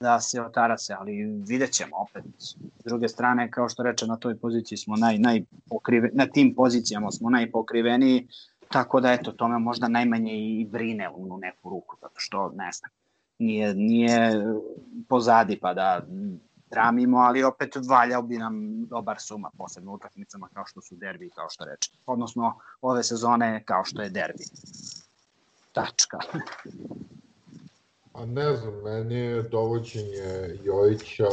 da se otara se, ali vidjet ćemo opet. S druge strane, kao što reče, na toj poziciji smo naj, najpokrive, na tim pozicijama smo najpokriveniji, tako da eto, to me možda najmanje i brine u neku ruku, zato što, ne znam, nije, nije pozadi pa da dramimo, ali opet valjao bi nam dobar suma, posebno utakmicama kao što su derbi, kao što reče. Odnosno, ove sezone kao što je derbi. Tačka. A ne znam, meni je dovođenje Jojića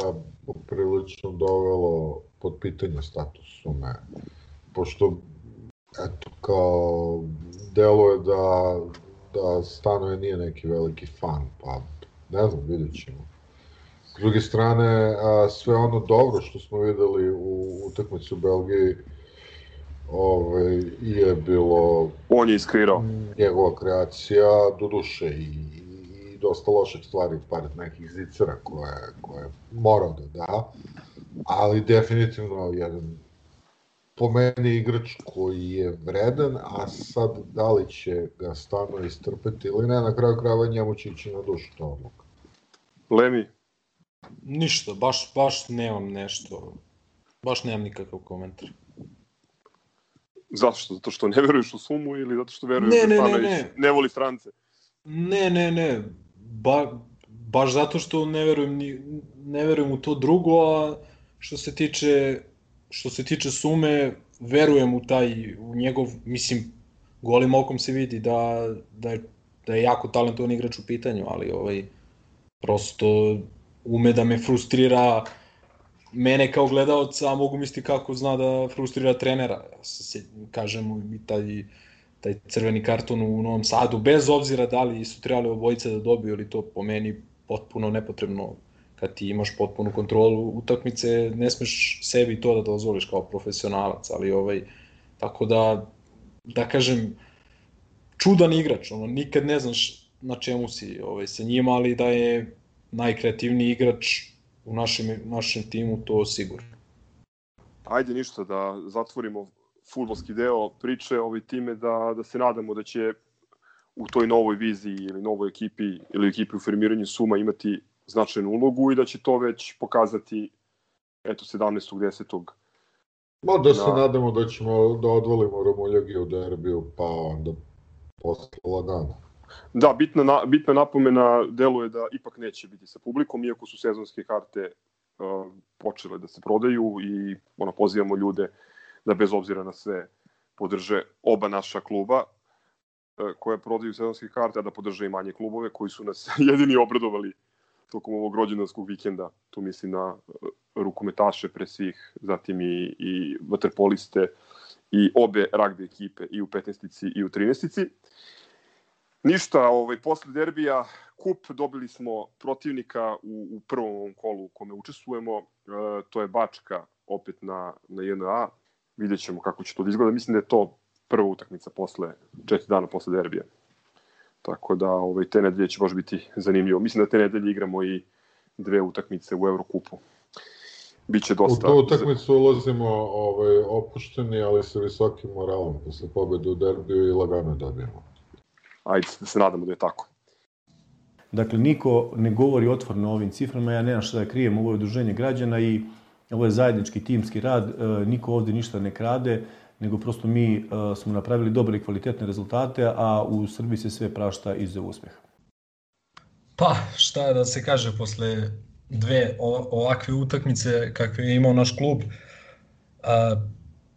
poprilično dovelo pod pitanje status sume. Pošto, eto, kao, deluje da, da Stanoje nije neki veliki fan, pa ne znam, vidjet ćemo. S druge strane, a, sve ono dobro što smo videli u utakmici u Belgiji, ovaj, je bilo... On je iskrirao. Njegova kreacija, do duše i dosta loših stvari, pored nekih zicera koje, koje morao da da, ali definitivno jedan po meni igrač koji je vredan, a sad da li će ga stano istrpeti ili ne, na kraju krajeva njemu će ići na dušu to odluka. Lemi? Ništa, baš, baš nemam nešto, baš nemam nikakav komentar. Zato što, zato što ne veruješ u sumu ili zato što veruješ ne, da ne, ne, ne. ne voli strance? Ne, ne, ne ba, baš zato što ne verujem, ni, ne verujem u to drugo, a što se tiče što se tiče sume, verujem u taj, u njegov, mislim, golim okom se vidi da, da, je, da je jako talentovan igrač u pitanju, ali ovaj, prosto ume da me frustrira mene kao gledalca, a mogu misliti kako zna da frustrira trenera. Ja se, kažem, i taj taj crveni karton u Novom Sadu, bez obzira da li su trebali obojice da dobiju ili to po meni potpuno nepotrebno kad ti imaš potpunu kontrolu utakmice, ne smeš sebi to da dozvoliš kao profesionalac, ali ovaj, tako da, da kažem, čudan igrač, ono, nikad ne znaš na čemu si ovaj, sa njima, ali da je najkreativniji igrač u našem, našem timu, to sigurno. Ajde ništa da zatvorimo futbolski deo priče ovaj time da, da se nadamo da će u toj novoj viziji ili novoj ekipi ili ekipi u formiranju Suma imati značajnu ulogu i da će to već pokazati eto 17. 10. Ma da se na... nadamo da ćemo da odvolimo Romuljagi u derbiju, pa onda posle lagano. Da, bitna, na, bitna napomena deluje da ipak neće biti sa publikom, iako su sezonske karte uh, počele da se prodaju i ono, pozivamo ljude da bez obzira na sve podrže oba naša kluba e, koje prodaju sezonske karte, a da podrže i manje klubove koji su nas jedini obradovali tokom ovog rođendanskog vikenda. Tu mislim na e, rukometaše pre svih, zatim i, i vaterpoliste i obe ragbi ekipe i u 15 i u 13 Ništa, ovaj, posle derbija kup dobili smo protivnika u, u prvom kolu u kome učestvujemo, e, to je Bačka opet na, na JNA, vidjet ćemo kako će to da izgleda. Mislim da je to prva utakmica posle, četiri dana posle derbija. Tako da ovaj, te nedelje će baš biti zanimljivo. Mislim da te nedelje igramo i dve utakmice u Evrokupu. Biće dosta... U tu utakmicu ulazimo ovaj, opušteni, ali sa visokim moralom. Posle pobede u derbiju i lagano dobijemo. Ajde, da se nadamo da je tako. Dakle, niko ne govori otvorno o ovim ciframa, ja nemam šta da krijem, ovo je udruženje građana i Ovo je zajednički timski rad, e, niko ovde ništa ne krade, nego prosto mi e, smo napravili dobre i kvalitetne rezultate, a u Srbiji se sve prašta iz uspeha. Pa, šta da se kaže posle dve ovakve utakmice kakve je imao naš klub, a,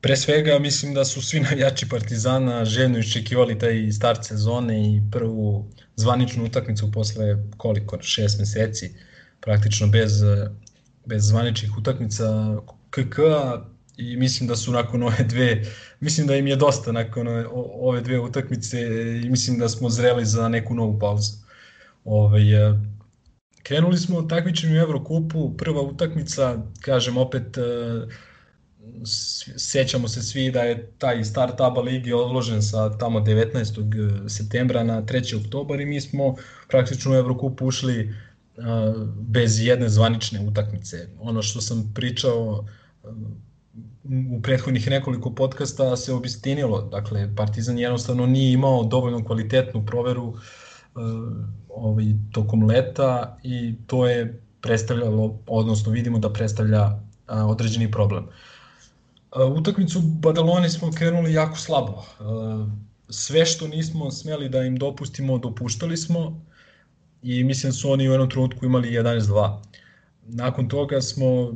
pre svega mislim da su svi navijači Partizana željno iščekivali taj start sezone i prvu zvaničnu utakmicu posle koliko, šest meseci, praktično bez bez zvaničnih utakmica KK i mislim da su nakon ove dve, mislim da im je dosta nakon ove dve utakmice i mislim da smo zreli za neku novu pauzu. Ove, ovaj, krenuli smo takmičenjem u Evrokupu, prva utakmica, kažem opet, e, sećamo se svi da je taj start ABA ligi odložen sa tamo 19. septembra na 3. oktobar i mi smo praktično u Evrokupu ušli bez jedne zvanične utakmice. Ono što sam pričao u prethodnih nekoliko podcasta se obistinilo. Dakle, Partizan jednostavno nije imao dovoljno kvalitetnu proveru ovaj, tokom leta i to je predstavljalo, odnosno vidimo da predstavlja određeni problem. Utakmicu Badaloni smo krenuli jako slabo. Sve što nismo smeli da im dopustimo, dopuštali smo i mislim da su oni u jednom trenutku imali 11-2. Nakon toga smo,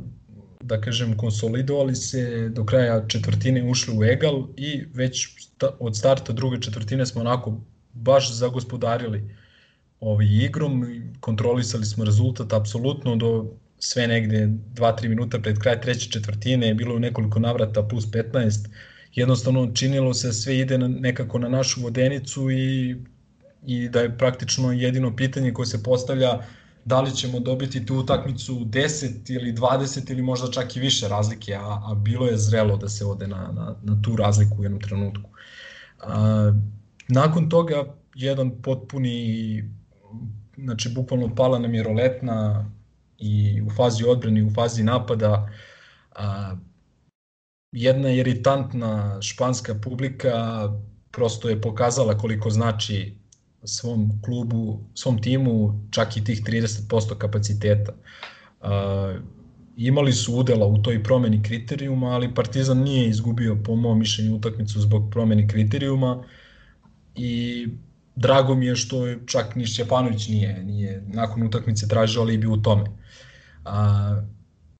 da kažem, konsolidovali se, do kraja četvrtine ušli u egal i već od starta druge četvrtine smo onako baš zagospodarili ovaj, igrom, kontrolisali smo rezultat apsolutno do sve negde 2-3 minuta pred kraj treće četvrtine je bilo u nekoliko navrata plus 15. Jednostavno činilo se sve ide nekako na našu vodenicu i, i da je praktično jedino pitanje koje se postavlja da li ćemo dobiti tu utakmicu 10 ili 20 ili možda čak i više razlike, a, a bilo je zrelo da se ode na, na, na tu razliku u jednom trenutku. A, nakon toga jedan potpuni znači bukvalno pala nam je roletna i u fazi odbrane u fazi napada a, jedna iritantna španska publika prosto je pokazala koliko znači svom klubu, svom timu čak i tih 30% kapaciteta. A, imali su udela u toj promeni kriterijuma, ali Partizan nije izgubio po mom mišljenju utakmicu zbog promeni kriterijuma i drago mi je što je čak ni Šćepanović nije, nije nakon utakmice tražio alibi u tome. A,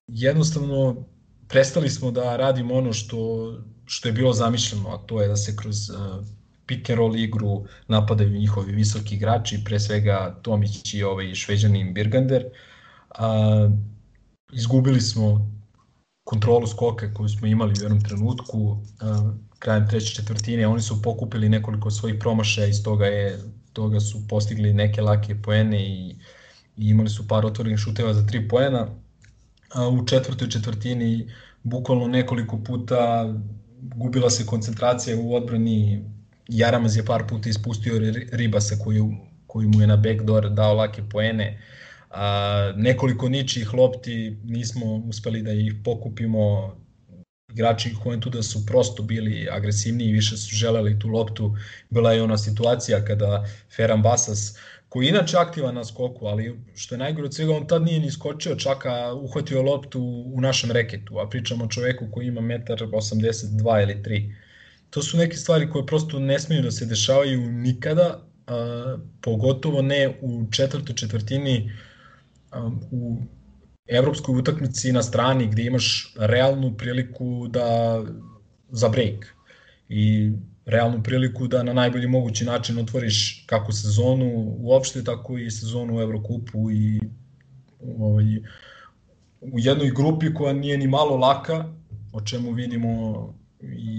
jednostavno prestali smo da radimo ono što, što je bilo zamišljeno, a to je da se kroz uh, pick and roll igru napadaju njihovi visoki igrači, pre svega Tomić i ovaj šveđanin Birgander. A, izgubili smo kontrolu skoka koju smo imali u jednom trenutku, a, krajem treće četvrtine, oni su pokupili nekoliko svojih promašaja, iz toga, je, toga su postigli neke lake poene i, i imali su par otvorenih šuteva za tri poena. A u četvrtoj četvrtini bukvalno nekoliko puta gubila se koncentracija u odbrani, Jaramaz je par puta ispustio Ribasa koji, koji mu je na backdoor dao lake poene, a, nekoliko ničih lopti nismo uspeli da ih pokupimo, igrači Juventuda su prosto bili agresivniji više su želeli tu loptu. Bila je ona situacija kada Ferran Basas, koji je inače aktivan na skoku, ali što je najgore od svega, on tad nije ni skočio, čak a uhvatio loptu u našem reketu, a pričamo o čoveku koji ima 1,82 ili 3. To su neke stvari koje prosto ne smiju da se dešavaju nikada, a, pogotovo ne u četvrtoj četvrtini a, u evropskoj utakmici na strani gde imaš realnu priliku da za break i realnu priliku da na najbolji mogući način otvoriš kako sezonu uopšte, tako i sezonu u Evrokupu i ovaj, u jednoj grupi koja nije ni malo laka, o čemu vidimo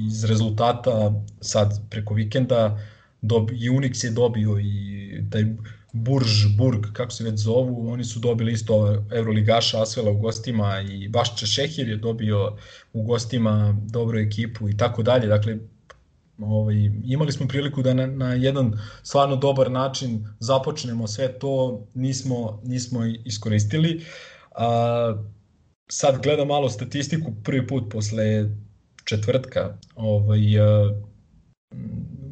iz rezultata sad preko vikenda, dobi, i Unix je dobio i taj Burž, Burg, kako se već zovu, oni su dobili isto Euroligaša Asvela u gostima i Bašća Šehir je dobio u gostima dobru ekipu i tako dalje. Dakle, ovaj, imali smo priliku da na, na jedan stvarno dobar način započnemo sve to, nismo, nismo iskoristili. A, sad gledam malo statistiku prvi put posle četvrtka. Ovaj, a,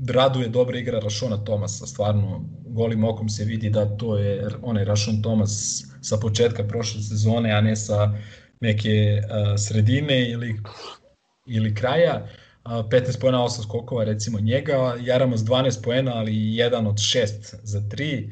raduje dobra igra Rašona Tomasa, stvarno golim okom se vidi da to je onaj Rašon Tomas sa početka prošle sezone, a ne sa neke uh, sredine ili, ili kraja. Uh, 15 poena, 8 skokova recimo njega, Jaramas 12 poena, ali 1 od 6 za 3.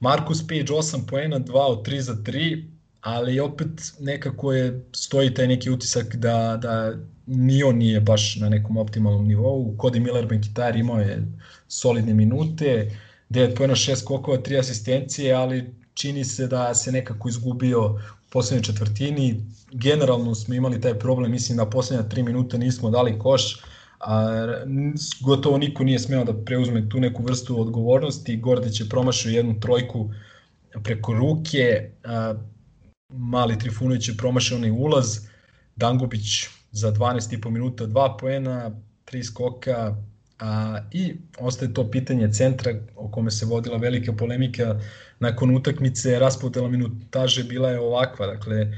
Markus Page 8 poena, 2 od 3 za 3, ali opet nekako je stoji taj neki utisak da, da ni on nije baš na nekom optimalnom nivou. Cody Miller Benkitar imao je solidne minute, 9 pojena, 6 skokova, 3 asistencije, ali čini se da se nekako izgubio u poslednjoj četvrtini. Generalno smo imali taj problem, mislim da poslednja 3 minuta nismo dali koš, a gotovo niko nije smeo da preuzme tu neku vrstu odgovornosti. Gordeć je promašio jednu trojku preko ruke, a, mali Trifunović je promašio onaj ulaz, Dangubić za 12,5 minuta, 2 poena, 3 skoka, a, i ostaje to pitanje centra o kome se vodila velika polemika nakon utakmice, raspodela minutaže bila je ovakva, dakle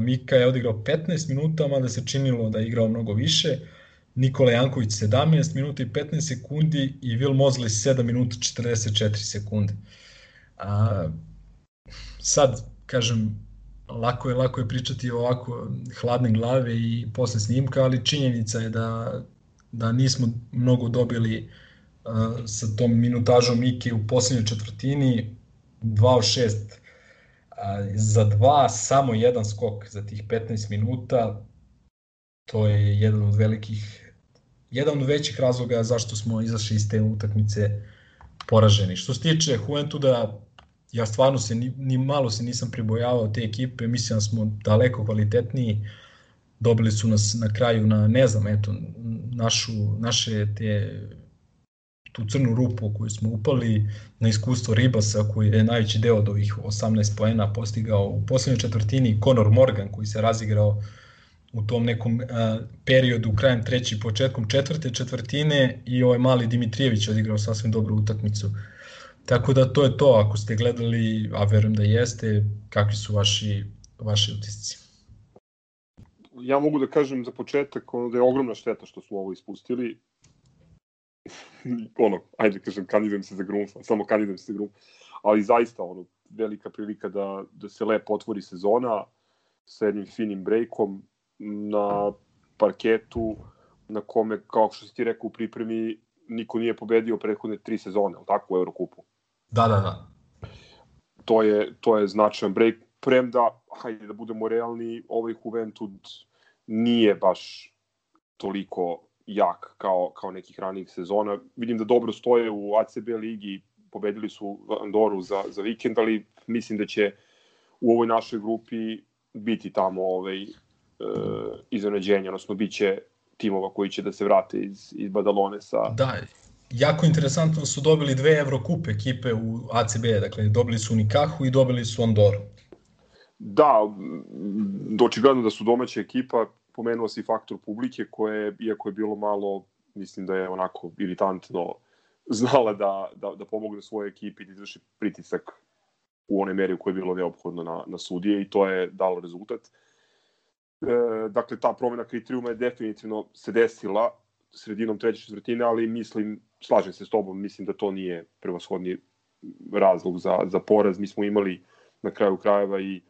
Mika je odigrao 15 minuta, mada se činilo da je igrao mnogo više, Nikola Janković 17 minuta i 15 sekundi i Will Mosley 7 minuta 44 sekunde. A, sad, kažem, lako je lako je pričati ovako hladne glave i posle snimka, ali činjenica je da da nismo mnogo dobili uh, sa tom minutažom Mike u poslednjoj četvrtini, 2 od 6 uh, za dva samo jedan skok za tih 15 minuta to je jedan od velikih jedan od većih razloga zašto smo izašli iz te utakmice poraženi. Što se tiče Juventuda, ja stvarno se ni, ni malo se nisam pribojavao te ekipe, mislim da smo daleko kvalitetniji. Dobili su nas na kraju na, ne znam, eto, našu, naše te tu crnu rupu koju smo upali na iskustvo Ribasa koji je najveći deo od ovih 18 poena postigao u poslednjoj četvrtini Conor Morgan koji se razigrao u tom nekom a, periodu krajem treći početkom četvrte četvrtine i ovaj mali Dimitrijević odigrao sasvim dobru utakmicu. Tako da to je to, ako ste gledali, a verujem da jeste, kakvi su vaši, vaši utisci? Ja mogu da kažem za početak ono da je ogromna šteta što smo ovo ispustili. ono, ajde da kažem, kandidujem se za Grumfa, samo kandidujem se za Grumfa, ali zaista ono, velika prilika da, da se lepo otvori sezona sa jednim finim brejkom na parketu na kome, kao što si ti rekao u pripremi, niko nije pobedio prethodne tri sezone, tako, u Eurokupu. Da, da, da. To je, to je značajan break, premda, hajde da budemo realni, ovaj Juventud nije baš toliko jak kao, kao nekih ranijih sezona. Vidim da dobro stoje u ACB ligi, pobedili su Andoru za, za vikend, ali mislim da će u ovoj našoj grupi biti tamo ovaj, e, iznenađenja, odnosno bit će timova koji će da se vrate iz, iz Badalone sa... Da, jako interesantno su dobili dve Evrokup ekipe u ACB, dakle dobili su Nikahu i dobili su Andoru. Da, očigledno da su domaća ekipa, pomenuo si faktor publike koje, iako je bilo malo, mislim da je onako iritantno, znala da, da, da pomogne svojoj ekipi da izvrši pritisak u one meri u kojoj je bilo neophodno na, na sudije i to je dalo rezultat. E, dakle, ta promena kriterijuma je definitivno se desila sredinom treće četvrtine, ali mislim, slažem se s tobom, mislim da to nije prevashodni razlog za, za poraz. Mi smo imali na kraju krajeva i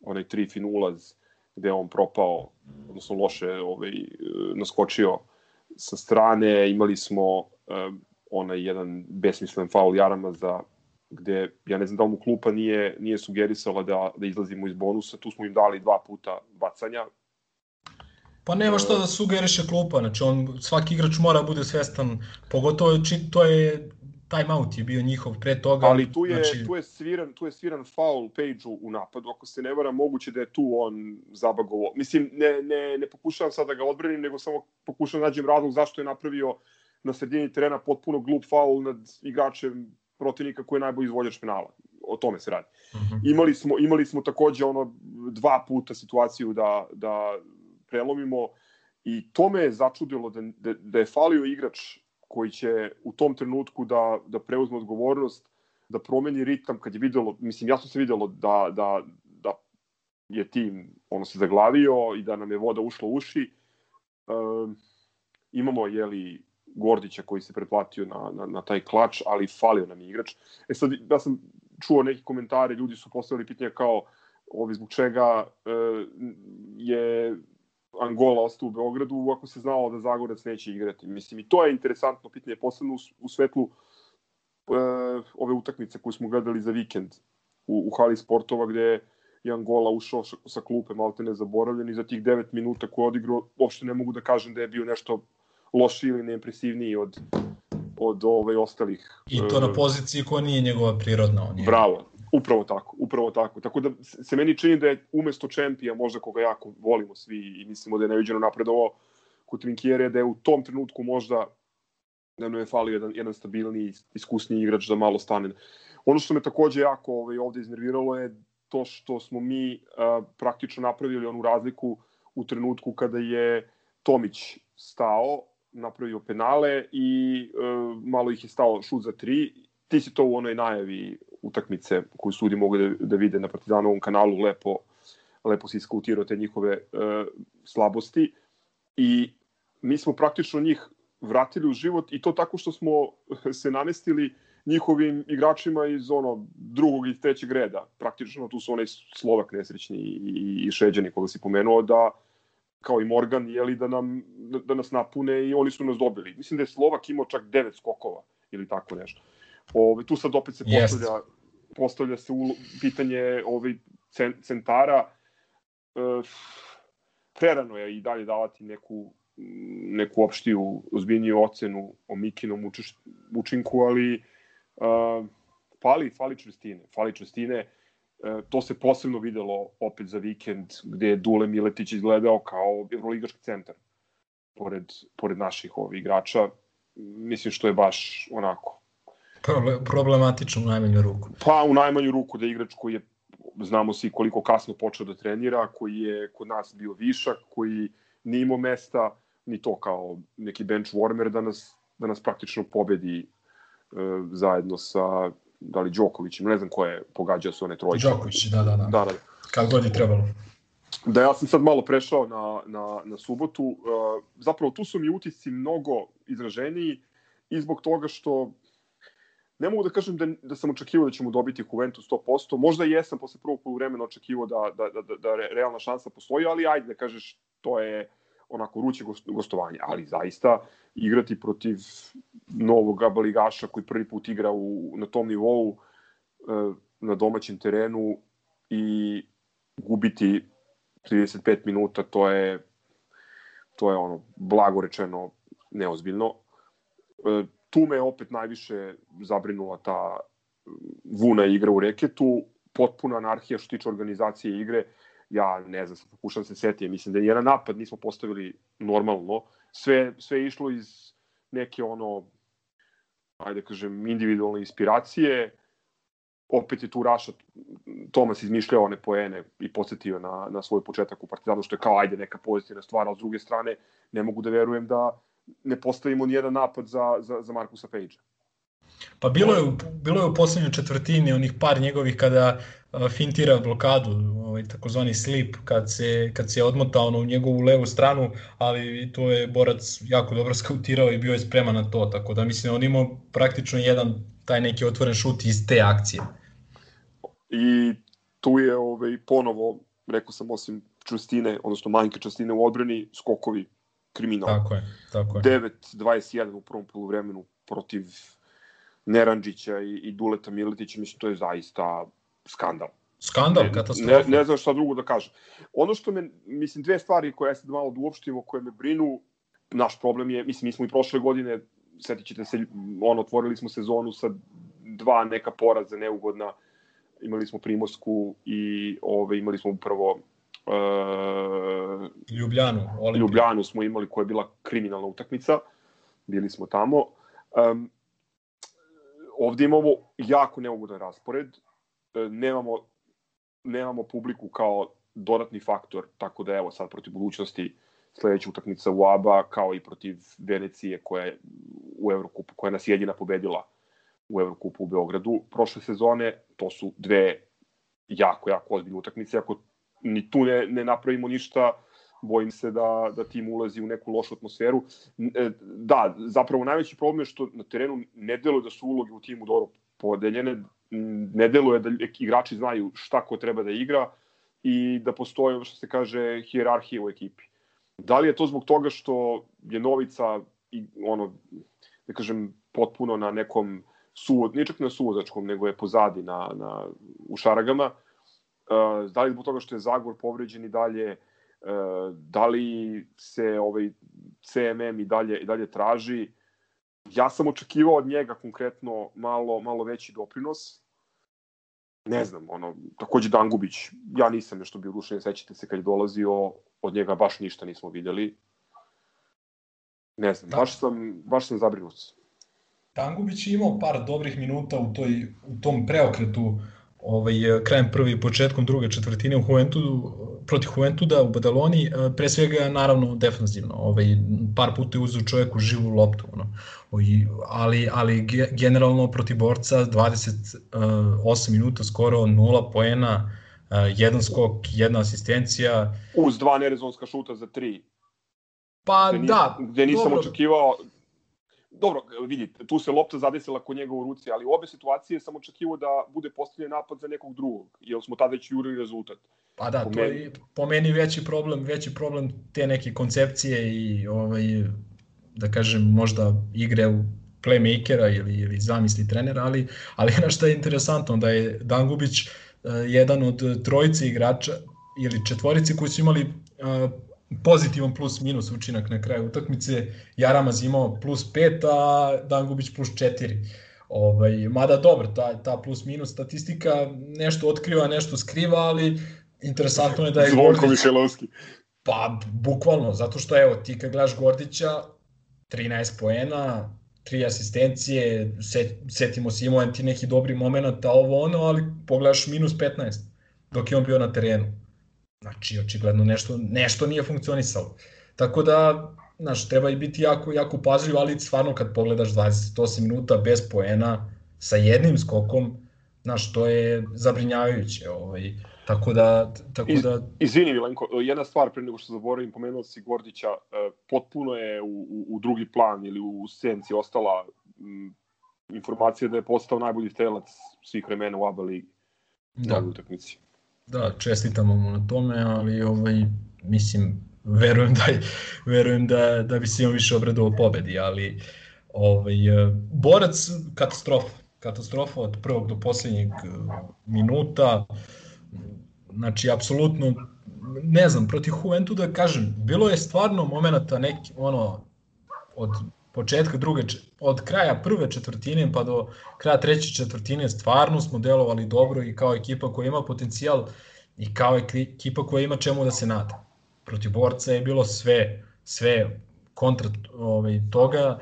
onaj tri fin ulaz gde on propao, odnosno loše ovaj, naskočio sa strane. Imali smo um, onaj jedan besmislen faul Jarama za gde, ja ne znam da mu klupa nije, nije sugerisala da, da izlazimo iz bonusa, tu smo im dali dva puta bacanja. Pa nema što da sugeriše klupa, znači on, svaki igrač mora bude svestan, pogotovo to je time out je bio njihov pre toga. Ali tu je, znači... tu je sviran, tu je sviran foul page u napadu, ako se ne vara, moguće da je tu on zabagovo. Mislim, ne, ne, ne pokušavam sad da ga odbranim, nego samo pokušavam da nađem razlog zašto je napravio na sredini terena potpuno glup faul nad igračem protivnika koji je najbolji izvođač penala. O tome se radi. Uh mhm. -huh. imali, smo, imali smo takođe ono dva puta situaciju da, da prelomimo i to me je začudilo da, da, da je falio igrač koji će u tom trenutku da, da preuzme odgovornost, da promeni ritam kad je videlo, mislim jasno se videlo da, da, da je tim ono se zaglavio i da nam je voda ušla u uši. E, imamo jeli Gordića koji se pretplatio na, na, na taj klač, ali falio nam je igrač. E sad, ja sam čuo neki komentare, ljudi su postavili pitanja kao ovi zbog čega e, je Angola ostao u Beogradu ako se znalo da Zagorac neće igrati. Mislim, i to je interesantno pitanje, posebno u, u svetlu e, ove utakmice koju smo gledali za vikend u, u hali sportova gde je Angola ušao sa, sa klupe malte ne zaboravljen i za tih 9 minuta koje odigrao uopšte ne mogu da kažem da je bio nešto lošiji ili neimpresivniji od od ove ostalih. I to na e, poziciji koja nije njegova prirodna. On je. Bravo, Upravo tako, upravo tako. Tako da se meni čini da je umesto čempija, možda koga jako volimo svi i mislimo da je neviđeno napredovao kod Trinkjere, da je u tom trenutku možda da nam je falio jedan, jedan stabilni, iskusni igrač da malo stane. Ono što me takođe jako ovaj, ovde iznerviralo je to što smo mi uh, praktično napravili onu razliku u trenutku kada je Tomić stao, napravio penale i e, malo ih je stao šut za tri. Ti si to u onoj najavi utakmice koju sudi mogu da, da vide na Partizanovom kanalu lepo, lepo si iskautirao te njihove e, slabosti i mi smo praktično njih vratili u život i to tako što smo se namestili njihovim igračima iz ono drugog i trećeg reda. Praktično tu su onaj Slovak nesrećni i, i Šeđani koga si pomenuo da kao i Morgan, jeli, da, nam, da, da nas napune i oni su nas dobili. Mislim da je Slovak imao čak devet skokova ili tako nešto. Ove, tu sad opet se postavlja, yes. postavlja se u, pitanje ovaj, centara. E, prerano je i dalje davati neku neku opštiju, ozbiljniju ocenu o Mikinom učeš, učinku, ali uh, fali, fali čvrstine. Fali čvrstine. Uh, to se posebno videlo opet za vikend, gde je Dule Miletić izgledao kao evroligaški centar pored, pored naših ovih igrača. Mislim što je baš onako problematično u najmanju ruku. Pa u najmanju ruku da igrač koji je znamo svi koliko kasno počeo da trenira, koji je kod nas bio višak, koji nije imao mesta, ni to kao neki bench warmer da nas, da nas praktično pobedi e, zajedno sa da li Đokovićem, ne znam ko je pogađao su one trojke. Đoković, da, da, da. da, da. Kako god je trebalo. Da, ja sam sad malo prešao na, na, na subotu. E, zapravo tu su mi utisci mnogo izraženiji i zbog toga što ne mogu da kažem da, da sam očekivao da ćemo dobiti Juventus 100%. Možda jesam posle prvog vremena očekivao da, da, da, da, da realna šansa postoji, ali ajde da kažeš to je onako ruće gostovanje, ali zaista igrati protiv novog abaligaša koji prvi put igra u, na tom nivou e, na domaćem terenu i gubiti 35 minuta, to je to je ono blago rečeno neozbiljno. Tu me opet najviše zabrinula ta vuna igra u reketu, potpuna anarhija što tiče organizacije igre. Ja ne znam, pokušam da se setiti, mislim da je jedan napad nismo postavili normalno, sve, sve je išlo iz neke ono, ajde da kažem, individualne inspiracije, opet je tu Raša Tomas izmišljao one poene i podsjetio na, na svoj početak u Partizanu, što je kao ajde neka pozitivna stvar, ali s druge strane ne mogu da verujem da ne postavimo ni jedan napad za, za, za Markusa Pejđa. Pa bilo je, bilo je u poslednjoj četvrtini onih par njegovih kada fintira blokadu, ovaj, takozvani slip, kad se, kad se odmotao ono, u njegovu levu stranu, ali to je borac jako dobro skautirao i bio je spreman na to, tako da mislim da on imao praktično jedan taj neki otvoren šut iz te akcije. I tu je ovaj, ponovo, rekao sam, osim čustine, odnosno manjke čustine u odbrani, skokovi kriminal. Tako je, tako je. 9-21 u prvom poluvremenu protiv Neranđića i, i Duleta Miletića, mislim, to je zaista skandal. Skandal, ne, katastrofa. Ne, ne znam šta drugo da kažem. Ono što me, mislim, dve stvari koje ja sad malo da uopštimo, koje me brinu, naš problem je, mislim, mi smo i prošle godine, setit ćete se, ono, otvorili smo sezonu sa dva neka poraza neugodna, imali smo Primorsku i ove, imali smo upravo Ljubljanu. Olimpiju. Ljubljanu smo imali koja je bila kriminalna utakmica, bili smo tamo. Um, ovde imamo jako neugodan raspored, e, nemamo, nemamo publiku kao dodatni faktor, tako da evo sad protiv budućnosti sledeća utakmica u ABA, kao i protiv Venecije koja je u Evrokupu, koja nas jedina pobedila u Evrokupu u Beogradu prošle sezone. To su dve jako, jako ozbiljne utakmice. Ako ni tu ne, ne napravimo ništa, bojim se da, da tim ulazi u neku lošu atmosferu. E, da, zapravo najveći problem je što na terenu ne deluje da su uloge u timu dobro podeljene, ne deluje da igrači znaju šta ko treba da igra i da postoji ono što se kaže hijerarhija u ekipi. Da li je to zbog toga što je Novica i ono da kažem potpuno na nekom suvod, čak na suvozačkom, nego je pozadi na, na, u šaragama. Da li zbog toga što je Zagor povređen i dalje, da li se ovaj CMM i dalje i dalje traži. Ja sam očekivao od njega konkretno malo malo veći doprinos. Ne znam, ono, takođe Dangubić, ja nisam nešto bio udušen, sećate se kad je dolazio, od njega baš ništa nismo videli. Ne znam, da. baš sam, baš sam zabrinut. Dangubić je imao par dobrih minuta u, toj, u tom preokretu ovaj, krajem prvi i početkom druge četvrtine u Juventudu protiv Juventuda u Badaloni, e, pre svega naravno defanzivno, ovaj, par puta je uzeo čovjeku živu loptu, ono. ali, ali generalno protiv borca 28 minuta skoro 0 poena, jedan skok, jedna asistencija. Uz dva nerezonska šuta za tri. Pa gde da. Gde nisam dobro. očekivao, dobro, vidite, tu se lopta zadesila kod njega u ruci, ali u obe situacije sam očekivao da bude postavljen napad za nekog drugog, jer smo tada već jurili rezultat. Pa da, po to meni... je po meni veći problem, veći problem te neke koncepcije i ovaj, da kažem možda igre u playmakera ili, ili zamisli trenera, ali, ali na što je interesantno da je Dangubić uh, jedan od trojice igrača ili četvorice koji su imali uh, pozitivan plus minus učinak na kraju utakmice. Jaramaz imao plus 5, a Dangubić plus 4. Ovaj, mada dobro, ta, ta plus minus statistika nešto otkriva, nešto skriva, ali interesantno je da je Zvonko Gordić... Pa, bukvalno, zato što evo, ti kad gledaš Gordića, 13 poena, tri asistencije, set, setimo se imao ti neki dobri moment, ovo ono, ali pogledaš minus 15 dok je on bio na terenu. Znači, očigledno nešto, nešto nije funkcionisalo. Tako da, znaš, treba i biti jako, jako pažljiv, ali stvarno kad pogledaš 28 minuta bez poena, sa jednim skokom, znaš, to je zabrinjavajuće. Ovaj, tako da... Tako da... izvini, Milenko, jedna stvar pre nego što zaboravim, pomenuo si Gordića, e, potpuno je u, u, u drugi plan ili u senci ostala m, informacija da je postao najbolji strelac svih vremena u ABA ligi. Da. Na utakmici. Da, čestitamo mu na tome, ali ovaj, mislim, verujem da, verujem da, da bi se imao više obradovao pobedi, ali ovaj, e, borac katastrofa, katastrofa od prvog do poslednjeg e, minuta, znači, apsolutno, ne znam, protiv da kažem, bilo je stvarno momenta neki, ono, od početka druge, od kraja prve četvrtine pa do kraja treće četvrtine stvarno smo delovali dobro i kao ekipa koja ima potencijal i kao ekipa koja ima čemu da se nada. Protiv borca je bilo sve, sve kontra ovaj, toga,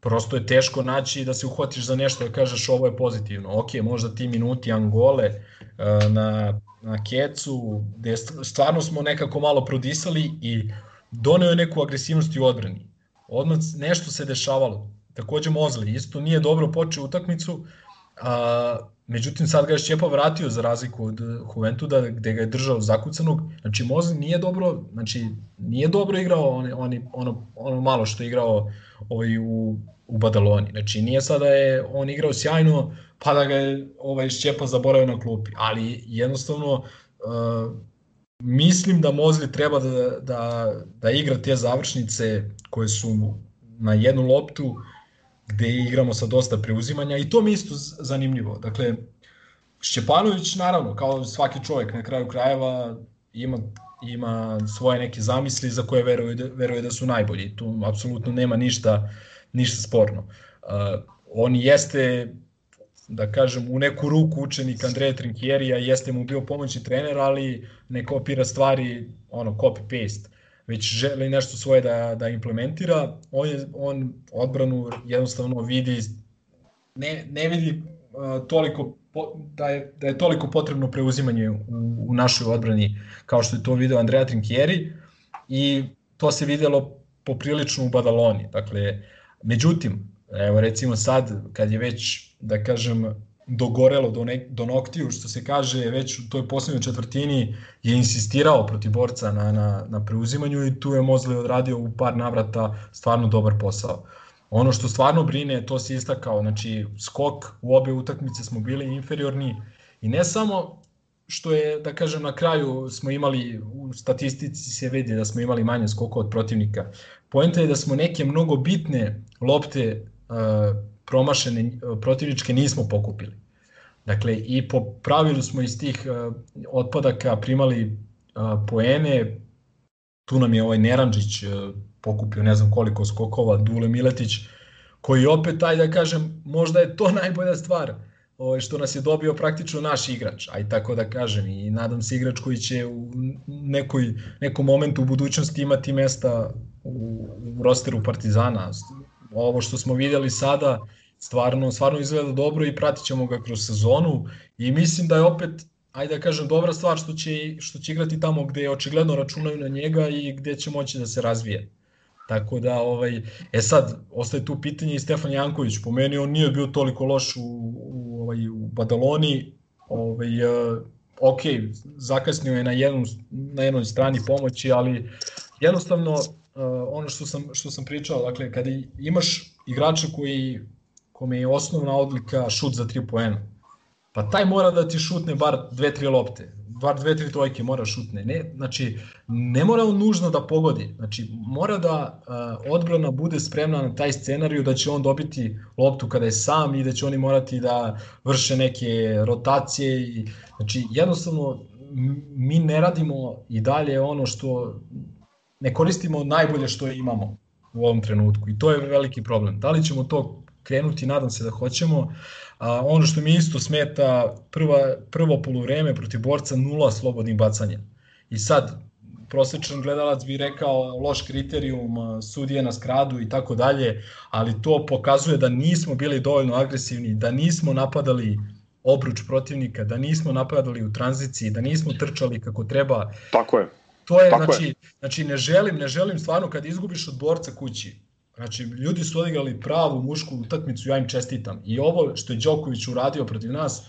prosto je teško naći da se uhvatiš za nešto da kažeš ovo je pozitivno. Ok, možda ti minuti Angole eh, na, na kecu, gde stvarno smo nekako malo prodisali i doneo je neku agresivnost u odbrani odmah nešto se dešavalo. Takođe Mozli isto nije dobro počeo utakmicu, a, međutim sad ga je Šćepa vratio za razliku od Juventuda gde ga je držao zakucanog. Znači Mozli nije dobro, znači nije dobro igrao on, on, ono, ono malo što je igrao ovaj, u, u Badaloni. Znači nije sada je on igrao sjajno pa da ga je ovaj Šćepa zaboravio na klupi, ali jednostavno uh, mislim da Mozli treba da, da, da igra te završnice koje su na jednu loptu gde igramo sa dosta preuzimanja i to mi isto zanimljivo. Dakle, Šćepanović naravno, kao svaki čovjek na kraju krajeva ima, ima svoje neke zamisli za koje veruje, da, veruje da su najbolji. Tu apsolutno nema ništa, ništa sporno. Uh, on jeste da kažem, u neku ruku učenik Andreja Trinkjerija, jeste mu bio pomoćni trener, ali ne kopira stvari, ono, copy-paste, već želi nešto svoje da, da implementira. On, je, on odbranu jednostavno vidi, ne, ne vidi uh, toliko da je, da je toliko potrebno preuzimanje u, u našoj odbrani kao što je to video Andrea Trinkieri i to se videlo poprilično u Badaloni. Dakle, međutim, evo recimo sad kad je već da kažem, dogorelo do, ne, do noktiju, što se kaže, već u toj poslednjoj četvrtini je insistirao protiv borca na, na, na preuzimanju i tu je Mozli odradio u par navrata stvarno dobar posao. Ono što stvarno brine, to se istakao, znači skok u obe utakmice smo bili inferiorni i ne samo što je, da kažem, na kraju smo imali, u statistici se vidi da smo imali manje skokova od protivnika. Poenta je da smo neke mnogo bitne lopte uh, promašene e, protivničke nismo pokupili. Dakle, i po pravilu smo iz tih uh, otpadaka primali uh, poene, tu nam je ovaj Neranđić uh, pokupio ne znam koliko skokova, Dule Miletić, koji opet, taj da kažem, možda je to najbolja stvar, ovaj, što nas je dobio praktično naš igrač, aj tako da kažem, i nadam se igrač koji će u nekoj, nekom momentu u budućnosti imati mesta u, u rosteru Partizana, ovo što smo videli sada stvarno, stvarno izgleda dobro i pratit ćemo ga kroz sezonu. I mislim da je opet ajde da kažem, dobra stvar što će, što će igrati tamo gde očigledno računaju na njega i gde će moći da se razvije. Tako da, ovaj, e sad, ostaje tu pitanje i Stefan Janković, po meni on nije bio toliko loš u, u, ovaj, u Badaloni, ovaj, uh, ok, zakasnio je na, jednu, na jednoj strani pomoći, ali jednostavno ono što sam, što sam pričao, dakle, kada imaš igrača koji, kome je osnovna odlika šut za 3 poena, pa taj mora da ti šutne bar dve, tri lopte, bar dve, tri trojke mora šutne. Ne, znači, ne mora on nužno da pogodi. Znači, mora da uh, odbrana bude spremna na taj scenariju da će on dobiti loptu kada je sam i da će oni morati da vrše neke rotacije. I, znači, jednostavno, mi ne radimo i dalje ono što ne koristimo najbolje što imamo u ovom trenutku i to je veliki problem. Da li ćemo to krenuti, nadam se da hoćemo, A, ono što mi isto smeta, prva, prvo polovreme protiv borca nula slobodnih bacanja. I sad, prosečan gledalac bi rekao loš kriterijum, sudije na skradu i tako dalje, ali to pokazuje da nismo bili dovoljno agresivni, da nismo napadali obruč protivnika, da nismo napadali u tranziciji, da nismo trčali kako treba. Tako je. To je, Tako znači, je. znači ne želim, ne želim stvarno kad izgubiš od borca kući, Znači, ljudi su odigrali pravu mušku utakmicu, ja im čestitam. I ovo što je Đoković uradio protiv nas,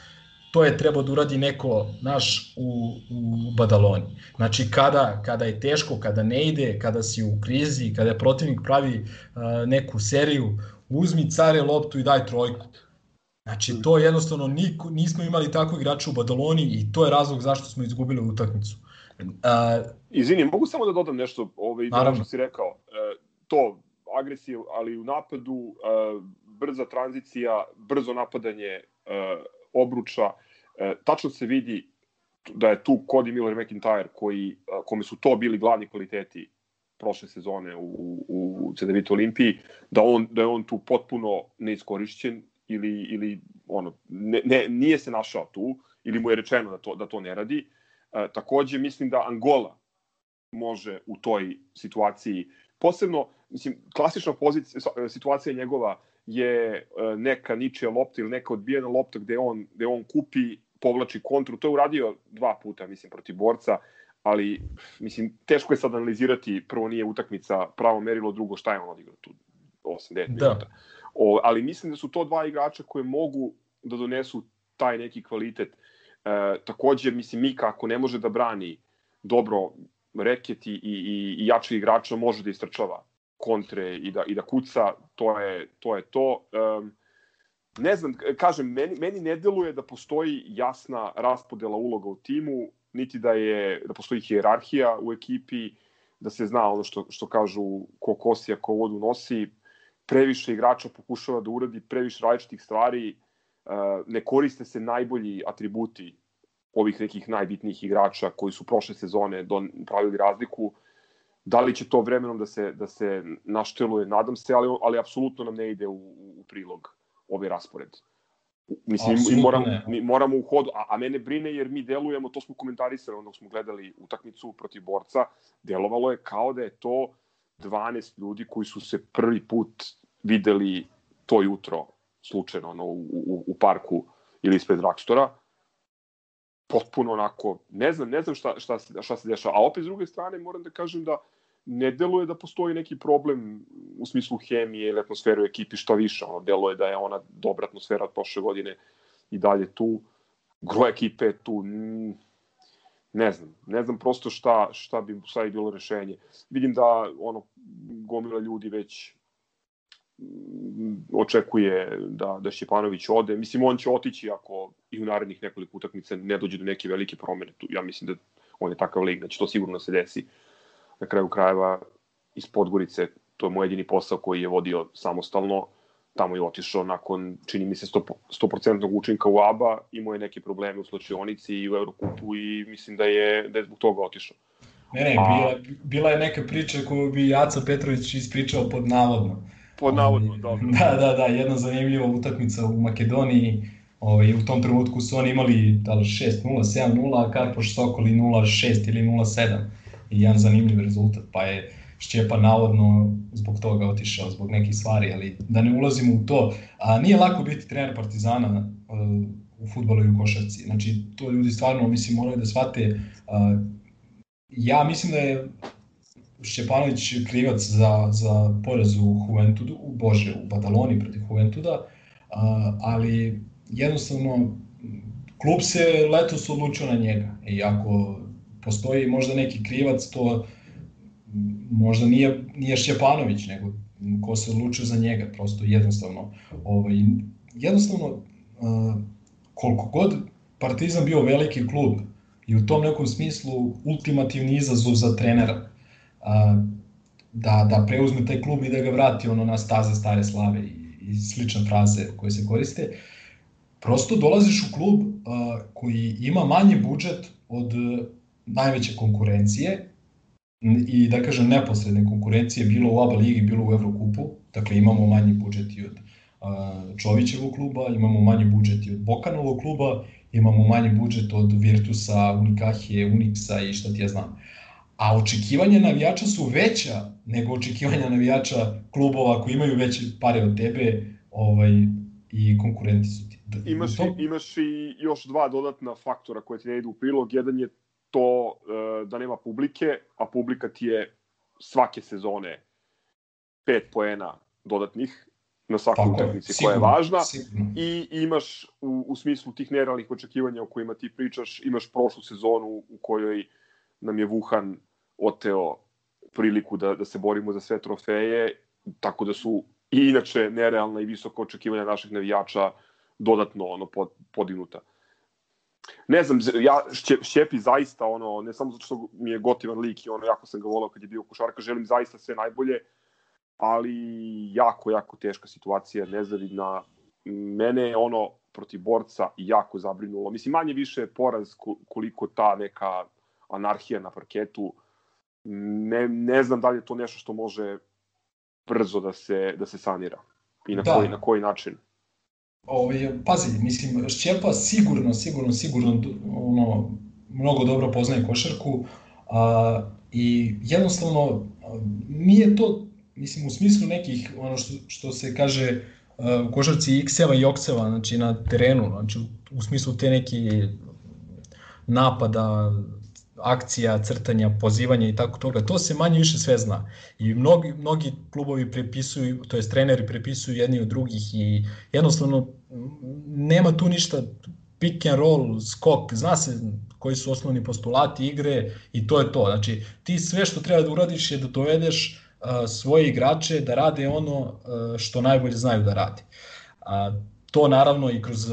to je trebao da uradi neko naš u, u Badaloni. Znači, kada, kada je teško, kada ne ide, kada si u krizi, kada je protivnik pravi uh, neku seriju, uzmi care loptu i daj trojku. Znači, to jednostavno niko, nismo imali tako igrača u Badaloni i to je razlog zašto smo izgubili utakmicu. Uh, Izvini, mogu samo da dodam nešto ovaj, naravno. što si rekao. E, to agresiv, ali u napadu uh, brza tranzicija, brzo napadanje uh, obruča. Uh, tačno se vidi da je tu Cody Miller McIntyre koji, kome su to bili glavni kvaliteti prošle sezone u, u, u CDVT Olimpiji, da, on, da je on tu potpuno neiskorišćen ili, ili ono, ne, ne, nije se našao tu ili mu je rečeno da to, da to ne radi. E, takođe, mislim da Angola može u toj situaciji, posebno mislim, klasična pozicija, situacija njegova je e, neka ničija lopta ili neka odbijena lopta gde on, gde on kupi, povlači kontru. To je uradio dva puta, mislim, protiv borca, ali, mislim, teško je sad analizirati, prvo nije utakmica pravo merilo, drugo šta je on odigrao tu 8-9 da. minuta. O, ali mislim da su to dva igrača koje mogu da donesu taj neki kvalitet. E, takođe, mislim, Mika ako ne može da brani dobro reket i, i, i jači igrača, može da istrčava kontre i da, i da kuca, to je to. Je to. Um, ne znam, kažem, meni, meni ne deluje da postoji jasna raspodela uloga u timu, niti da je da postoji hijerarhija u ekipi, da se zna ono što, što kažu ko kosija, ko vodu nosi, previše igrača pokušava da uradi previše različitih stvari, ne koriste se najbolji atributi ovih nekih najbitnijih igrača koji su prošle sezone don, pravili razliku. Da li će to vremenom da se, da se našteluje, nadam se, ali, ali apsolutno nam ne ide u, u prilog ovaj raspored. Mislim, mi moramo, mi moramo u hodu, a, a mene brine jer mi delujemo, to smo komentarisali onog smo gledali utakmicu protiv borca, delovalo je kao da je to 12 ljudi koji su se prvi put videli to jutro slučajno ono, u, u, u parku ili ispred Drakstora, potpuno onako, ne znam, ne znam šta, šta, šta se dešava. A opet s druge strane moram da kažem da ne deluje da postoji neki problem u smislu hemije ili atmosfere u ekipi, što više, ono, deluje da je ona dobra atmosfera od prošle godine i dalje tu. Gro ekipe tu, ne znam, ne znam prosto šta, šta bi bi bilo rešenje. Vidim da ono gomila ljudi već očekuje da, da Šćepanović ode. Mislim, on će otići ako i u narednih nekoliko utakmica ne dođe do neke velike promene. Tu, ja mislim da on je takav lig, da će to sigurno se desi na kraju krajeva iz Podgorice. To je moj jedini posao koji je vodio samostalno. Tamo je otišao nakon, čini mi se, 100%, učinka u ABA, imao je neke probleme u slučajonici i u Eurokupu i mislim da je, da je zbog toga otišao. Ne, ne, bila, bila je neka priča koju bi Jaca Petrović ispričao pod navodno Pod navodno, dobro. Da, da, da, jedna zanimljiva utakmica u Makedoniji. Ovaj, u tom trenutku su oni imali da li 6-0, 7-0, a Karpoš Sokoli 0-6 ili 0-7. I jedan zanimljiv rezultat, pa je Šćepa navodno zbog toga otišao, zbog nekih stvari, ali da ne ulazimo u to. A nije lako biti trener Partizana, u futbolu i u košarci. Znači, to ljudi stvarno, mislim, moraju da shvate. Uh, ja mislim da je Šćepanović krivac za, za poraz u Juventudu, u Bože, u Badaloni protiv Juventuda, ali jednostavno klub se letos odlučio na njega. I ako postoji možda neki krivac, to možda nije, nije Šćepanović, nego ko se odlučio za njega, prosto jednostavno. Ovaj, jednostavno, koliko god Partizan bio veliki klub i u tom nekom smislu ultimativni izazov za trenera, da, da preuzme taj klub i da ga vrati ono na staze stare slave i, i slične fraze koje se koriste, prosto dolaziš u klub uh, koji ima manji budžet od najveće konkurencije i da kažem neposredne konkurencije bilo u ABA ligi, bilo u Evrokupu, dakle imamo manji budžet i od Čovićevog kluba, imamo manji budžet i od Bokanovog kluba, imamo manji budžet od Virtusa, Unikahije, Unixa i šta ti ja znam. A očekivanja navijača su veća nego očekivanja navijača klubova koji imaju veće pare od tebe ovaj, i konkurenti su ti. Imaš, to... imaš i još dva dodatna faktora koje ti ne idu u prilog. Jedan je to e, da nema publike, a publika ti je svake sezone pet poena dodatnih na svakoj utakmici koja je važna sigurno. i imaš u, u smislu tih nerealnih očekivanja o kojima ti pričaš, imaš prošlu sezonu u kojoj nam je Wuhan oteo priliku da, da se borimo za sve trofeje, tako da su i inače nerealna i visoka očekivanja naših navijača dodatno ono pod, podignuta ne znam, ja Šćepi zaista ono, ne samo zato što mi je gotivan lik i ono, jako sam ga volao kad je bio košarka, želim zaista sve najbolje, ali jako, jako teška situacija, nezavidna. Mene je ono protiv borca jako zabrinulo. Mislim, manje više poraz koliko ta neka anarhija na parketu. Ne, ne znam da li je to nešto što može brzo da se, da se sanira i na, da. koji, na koji način. Ovaj, pazi, mislim, Šćepa sigurno, sigurno, sigurno ono, mnogo dobro poznaje košarku a, i jednostavno nije to, mislim, u smislu nekih, ono što, što se kaže u košarci X-eva i Okseva, znači na terenu, znači u, u smislu te neki napada, akcija, crtanja, pozivanja i tako toga, to se manje više sve zna. I mnogi, mnogi klubovi prepisuju, to jest treneri prepisuju jedni od drugih i jednostavno nema tu ništa pick and roll, skok, zna se koji su osnovni postulati igre i to je to. Znači, ti sve što treba da uradiš je da dovedeš uh, svoje igrače da rade ono uh, što najbolje znaju da rade. A, to naravno i kroz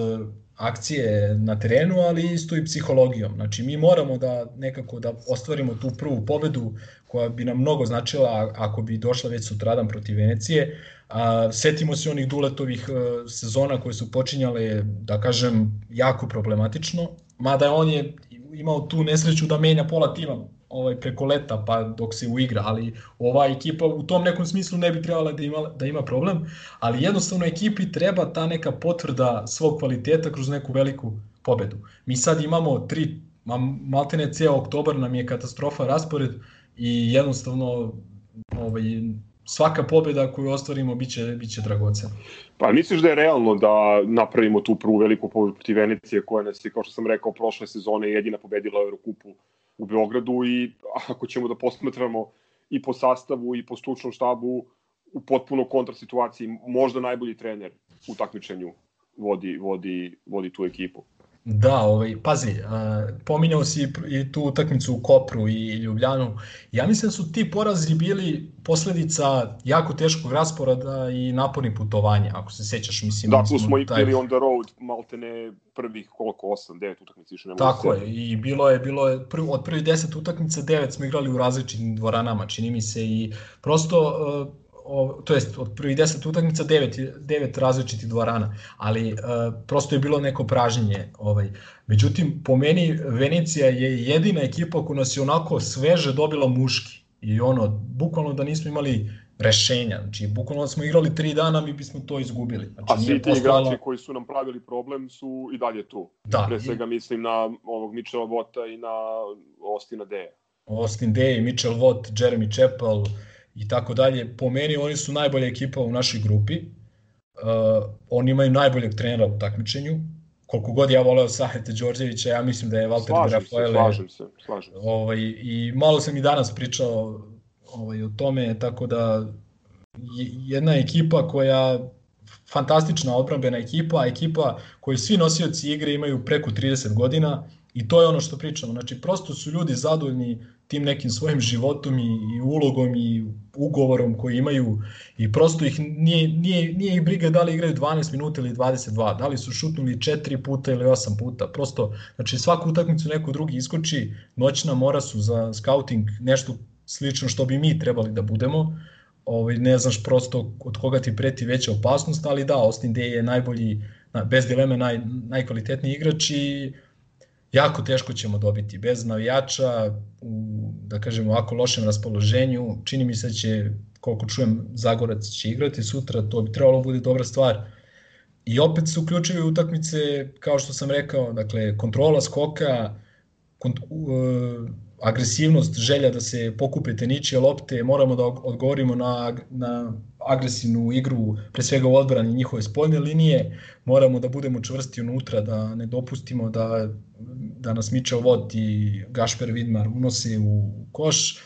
akcije na terenu, ali isto i psihologijom. Znači, mi moramo da nekako da ostvarimo tu prvu pobedu koja bi nam mnogo značila ako bi došla već sutradan protiv Venecije. A, setimo se onih duletovih a, e, sezona koje su počinjale, da kažem, jako problematično, mada on je imao tu nesreću da menja pola tima ovaj preko leta pa dok se uigra, ali ova ekipa u tom nekom smislu ne bi trebala da ima da ima problem, ali jednostavno ekipi treba ta neka potvrda svog kvaliteta kroz neku veliku pobedu. Mi sad imamo tri maltene ceo oktobar nam je katastrofa raspored i jednostavno ovaj svaka pobeda koju ostvarimo biće biće dragocena. Pa misliš da je realno da napravimo tu prvu veliku pobedu protiv Venecije koja nas je kao što sam rekao prošle sezone jedina pobedila u Eurokupu u Beogradu i ako ćemo da posmatramo i po sastavu i po stručnom štabu u potpuno kontrasituaciji, možda najbolji trener u takmičenju vodi, vodi, vodi tu ekipu. Da, ovaj, pazi, uh, pominjao si i tu utakmicu u Kopru i Ljubljanu. Ja mislim da su ti porazi bili posledica jako teškog rasporada i napornih putovanja, ako se sećaš, mislim. Da, tu smo i taj... bili on the road, maltene prvih koliko, 8, 9 utakmica više ne Tako je, i bilo je, bilo je prv, od prvih 10 utakmica 9 smo igrali u različitim dvoranama, čini mi se, i prosto uh, o, to jest od prvih 10 utakmica 9, 9 različitih dvorana, ali uh, prosto je bilo neko pražnjenje. Ovaj. Međutim, po meni Venecija je jedina ekipa koja nas je onako sveže dobila muški. I ono, bukvalno da nismo imali rešenja. Znači, bukvalno da smo igrali tri dana, mi bismo to izgubili. Znači, A svi ti postala... igrači koji su nam pravili problem su i dalje tu. Da. Pre svega mislim na ovog Mitchell Vota i na Ostina Deja. Austin Day, Mitchell Watt, Jeremy Chappell, i tako dalje. Po meni oni su najbolja ekipa u našoj grupi. Uh, oni imaju najboljeg trenera u takmičenju, koliko god ja voleo Sahete Đorđevića, ja mislim da je Valter slažem Grafoele... Slažem se, slažem se. Ovaj, I malo sam i danas pričao ovaj, o tome, tako da jedna ekipa koja fantastična odbrambena ekipa, ekipa koju svi nosioci igre imaju preko 30 godina i to je ono što pričamo. Znači, prosto su ljudi zadovoljni tim nekim svojim životom i, ulogom i ugovorom koji imaju i prosto ih nije, nije, nije ih briga da li igraju 12 minuta ili 22, da li su šutnuli 4 puta ili 8 puta, prosto, znači svaku utakmicu neko drugi iskoči, noćna mora su za scouting nešto slično što bi mi trebali da budemo, ovaj, ne znaš prosto od koga ti preti veća opasnost, ali da, Austin Day je najbolji, bez dileme naj, najkvalitetniji igrač i jako teško ćemo dobiti. Bez navijača, u, da kažemo, ovako lošem raspoloženju, čini mi se da će, koliko čujem, Zagorac će igrati sutra, to bi trebalo da bude dobra stvar. I opet su ključevi utakmice, kao što sam rekao, dakle, kontrola skoka, kont, uh, agresivnost, želja da se pokupe teničije lopte, moramo da odgovorimo na, na agresivnu igru, pre svega u odbrani njihove spoljne linije, moramo da budemo čvrsti unutra, da ne dopustimo da, da nas Mičel Vot i Gašper Vidmar unose u koš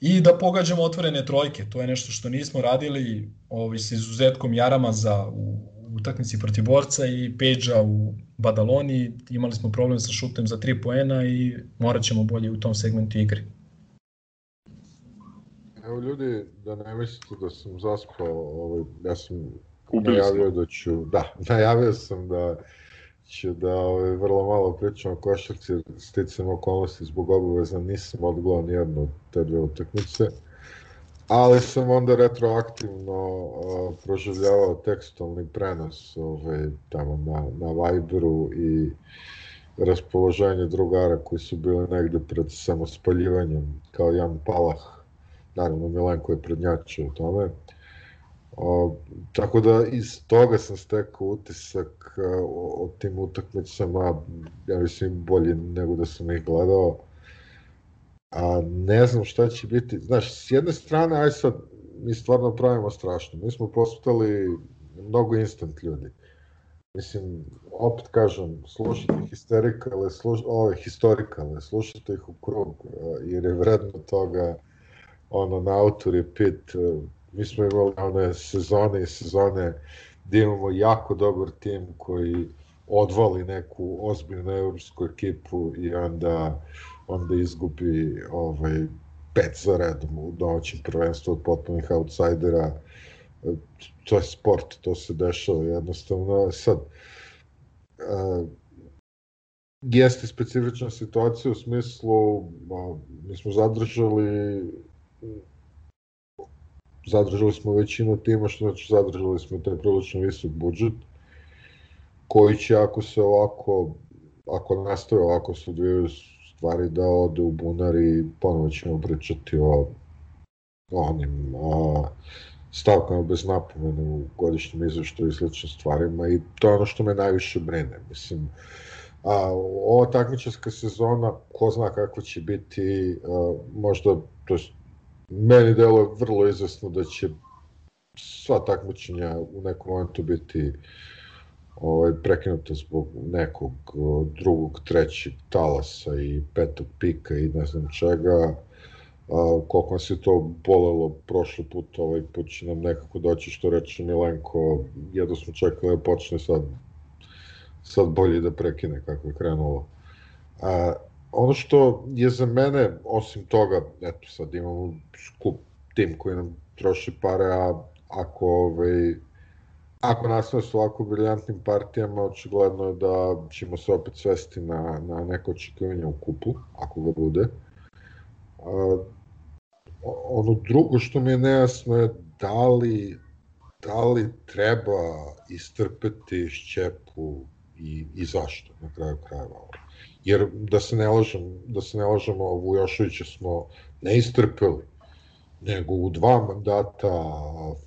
i da pogađamo otvorene trojke. To je nešto što nismo radili ovaj, sa izuzetkom Jarama za u, utakmici protiv borca i Peđa u Badaloni. Imali smo problem sa šutem za 3 poena i morat ćemo bolje u tom segmentu igre. Evo ljudi, da ne mislite da sam zaspao, ovaj, ja sam Ubili najavio smo. da ću, da, najavio sam da ću da ovaj, vrlo malo pričam o košarci, sticam okolnosti zbog obaveza, nisam odgledao nijednu od te dve utakmice ali sam onda retroaktivno uh, proživljavao tekstualni prenos ovaj, tamo na, na Viberu i raspoloženje drugara koji su bili negde pred samospaljivanjem, kao Jan Palah, naravno Milenko je prednjačio u tome. O, tako da iz toga sam stekao utisak o, o tim utakmicama, ja mislim bolje nego da sam ih gledao a ne znam šta će biti. Znaš, s jedne strane, aj sad, mi stvarno pravimo strašno. Mi smo postali mnogo instant ljudi. Mislim, opet kažem, slušajte histerikale, sluš, ove historikale, slušajte ih u krug, jer je vredno toga, ono, na autor je pit, mi smo imali one sezone i sezone gde imamo jako dobar tim koji odvali neku ozbiljnu evropsku ekipu i onda onda izgubi ovaj, pet za redom u domaćem prvenstvu od potpunih outsidera. To je sport, to se dešava jednostavno. Sad, uh, jeste specifična situacija u smislu, a, mi smo zadržali zadržali smo većinu tima, što znači zadržali smo taj prilično visok budžet, koji će ako se ovako, ako nastave ovako se odvijaju stvari da ode u bunar i ponovo ćemo pričati o onim a, stavkama bez napomene u godišnjem izveštaju i sličnim stvarima i to je ono što me najviše brine. Mislim, a, ova takmičarska sezona, ko zna kako će biti, a, možda, to je, meni delo je vrlo izvesno da će sva takmičenja u nekom momentu biti ovaj, prekinuta zbog nekog drugog, trećeg talasa i petog pika i ne znam čega. A, koliko nas je to bolelo prošli put, ovaj put će nam nekako doći što reče Milenko, jedno smo čekali da počne sad, sad bolje da prekine kako je krenulo. A, ono što je za mene, osim toga, eto sad imamo skup tim koji nam troši pare, a ako ovaj, ako nastave s ovako briljantnim partijama, očigledno je da ćemo se opet svesti na, na neko očekivanje u kupu, ako ga bude. A, ono drugo što mi je nejasno je da li, da li treba istrpeti šćepu i, i zašto na kraju krajeva. Jer da se ne lažem, da se ne lažemo, Vujošovića smo ne istrpeli nego u dva mandata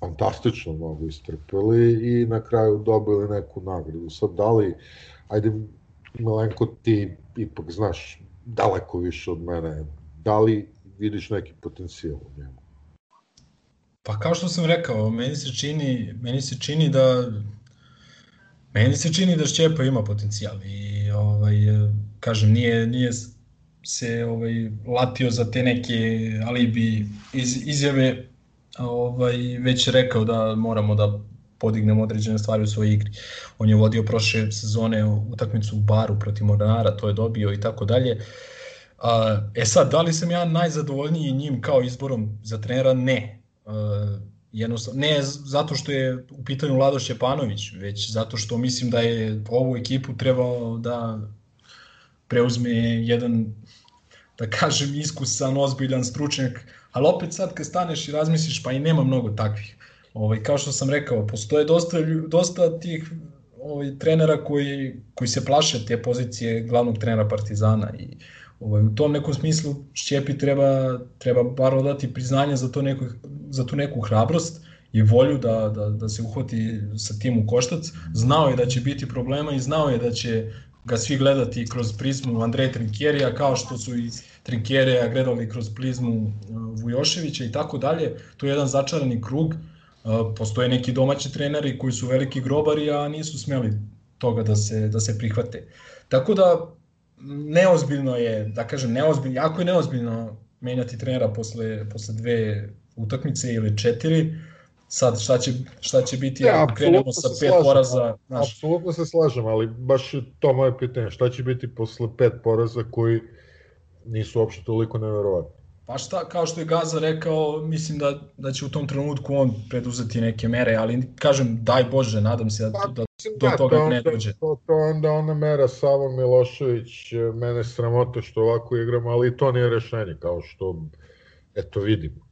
fantastično mnogo istrpeli i na kraju dobili neku nagradu. Sad da li, ajde Milenko ti ipak znaš daleko više od mene, da li vidiš neki potencijal u njemu? Pa kao što sam rekao, meni se čini, meni se čini da Meni se čini da Šćepa ima potencijal i ovaj, kažem, nije, nije se ovaj, latio za te neke alibi iz, izjave, ovaj, već rekao da moramo da podignemo određene stvari u svojoj igri. On je vodio prošle sezone utakmicu u baru protiv Mornara, to je dobio i tako dalje. E sad, da li sam ja najzadovoljniji njim kao izborom za trenera? Ne. Jednostavno, ne zato što je u pitanju Lado Šćepanović, već zato što mislim da je ovu ekipu trebao da preuzme jedan, da kažem, iskusan, ozbiljan stručnjak, ali opet sad kad staneš i razmisliš, pa i nema mnogo takvih. Ovaj, kao što sam rekao, postoje dosta, dosta tih ovaj, trenera koji, koji se plaše te pozicije glavnog trenera Partizana i ovaj, u tom nekom smislu Šćepi treba, treba bar dati priznanje za, to neku, za tu neku hrabrost i volju da, da, da se uhvati sa tim u koštac. Znao je da će biti problema i znao je da će ga svi gledati kroz prizmu Andreja Trinkjerija, kao što su i Trinkjerija gledali kroz prizmu uh, Vujoševića i tako dalje. To je jedan začarani krug. Uh, postoje neki domaći treneri koji su veliki grobari, a nisu smeli toga da se, da se prihvate. Tako da neozbiljno je, da kažem neozbiljno, jako je neozbiljno menjati trenera posle, posle dve utakmice ili četiri, sad šta će, šta će biti ja, ako krenemo sa pet slažem, poraza. Naš... Apsolutno se slažem, ali baš to moje pitanje, šta će biti posle pet poraza koji nisu uopšte toliko neverovatni? Pa šta, kao što je Gaza rekao, mislim da, da će u tom trenutku on preduzeti neke mere, ali kažem, daj Bože, nadam se da, pa, da do da, toga to ne dođe. To, to onda ona mera Savo Milošević, mene sramota što ovako igram, ali to nije rešenje, kao što, eto, vidimo.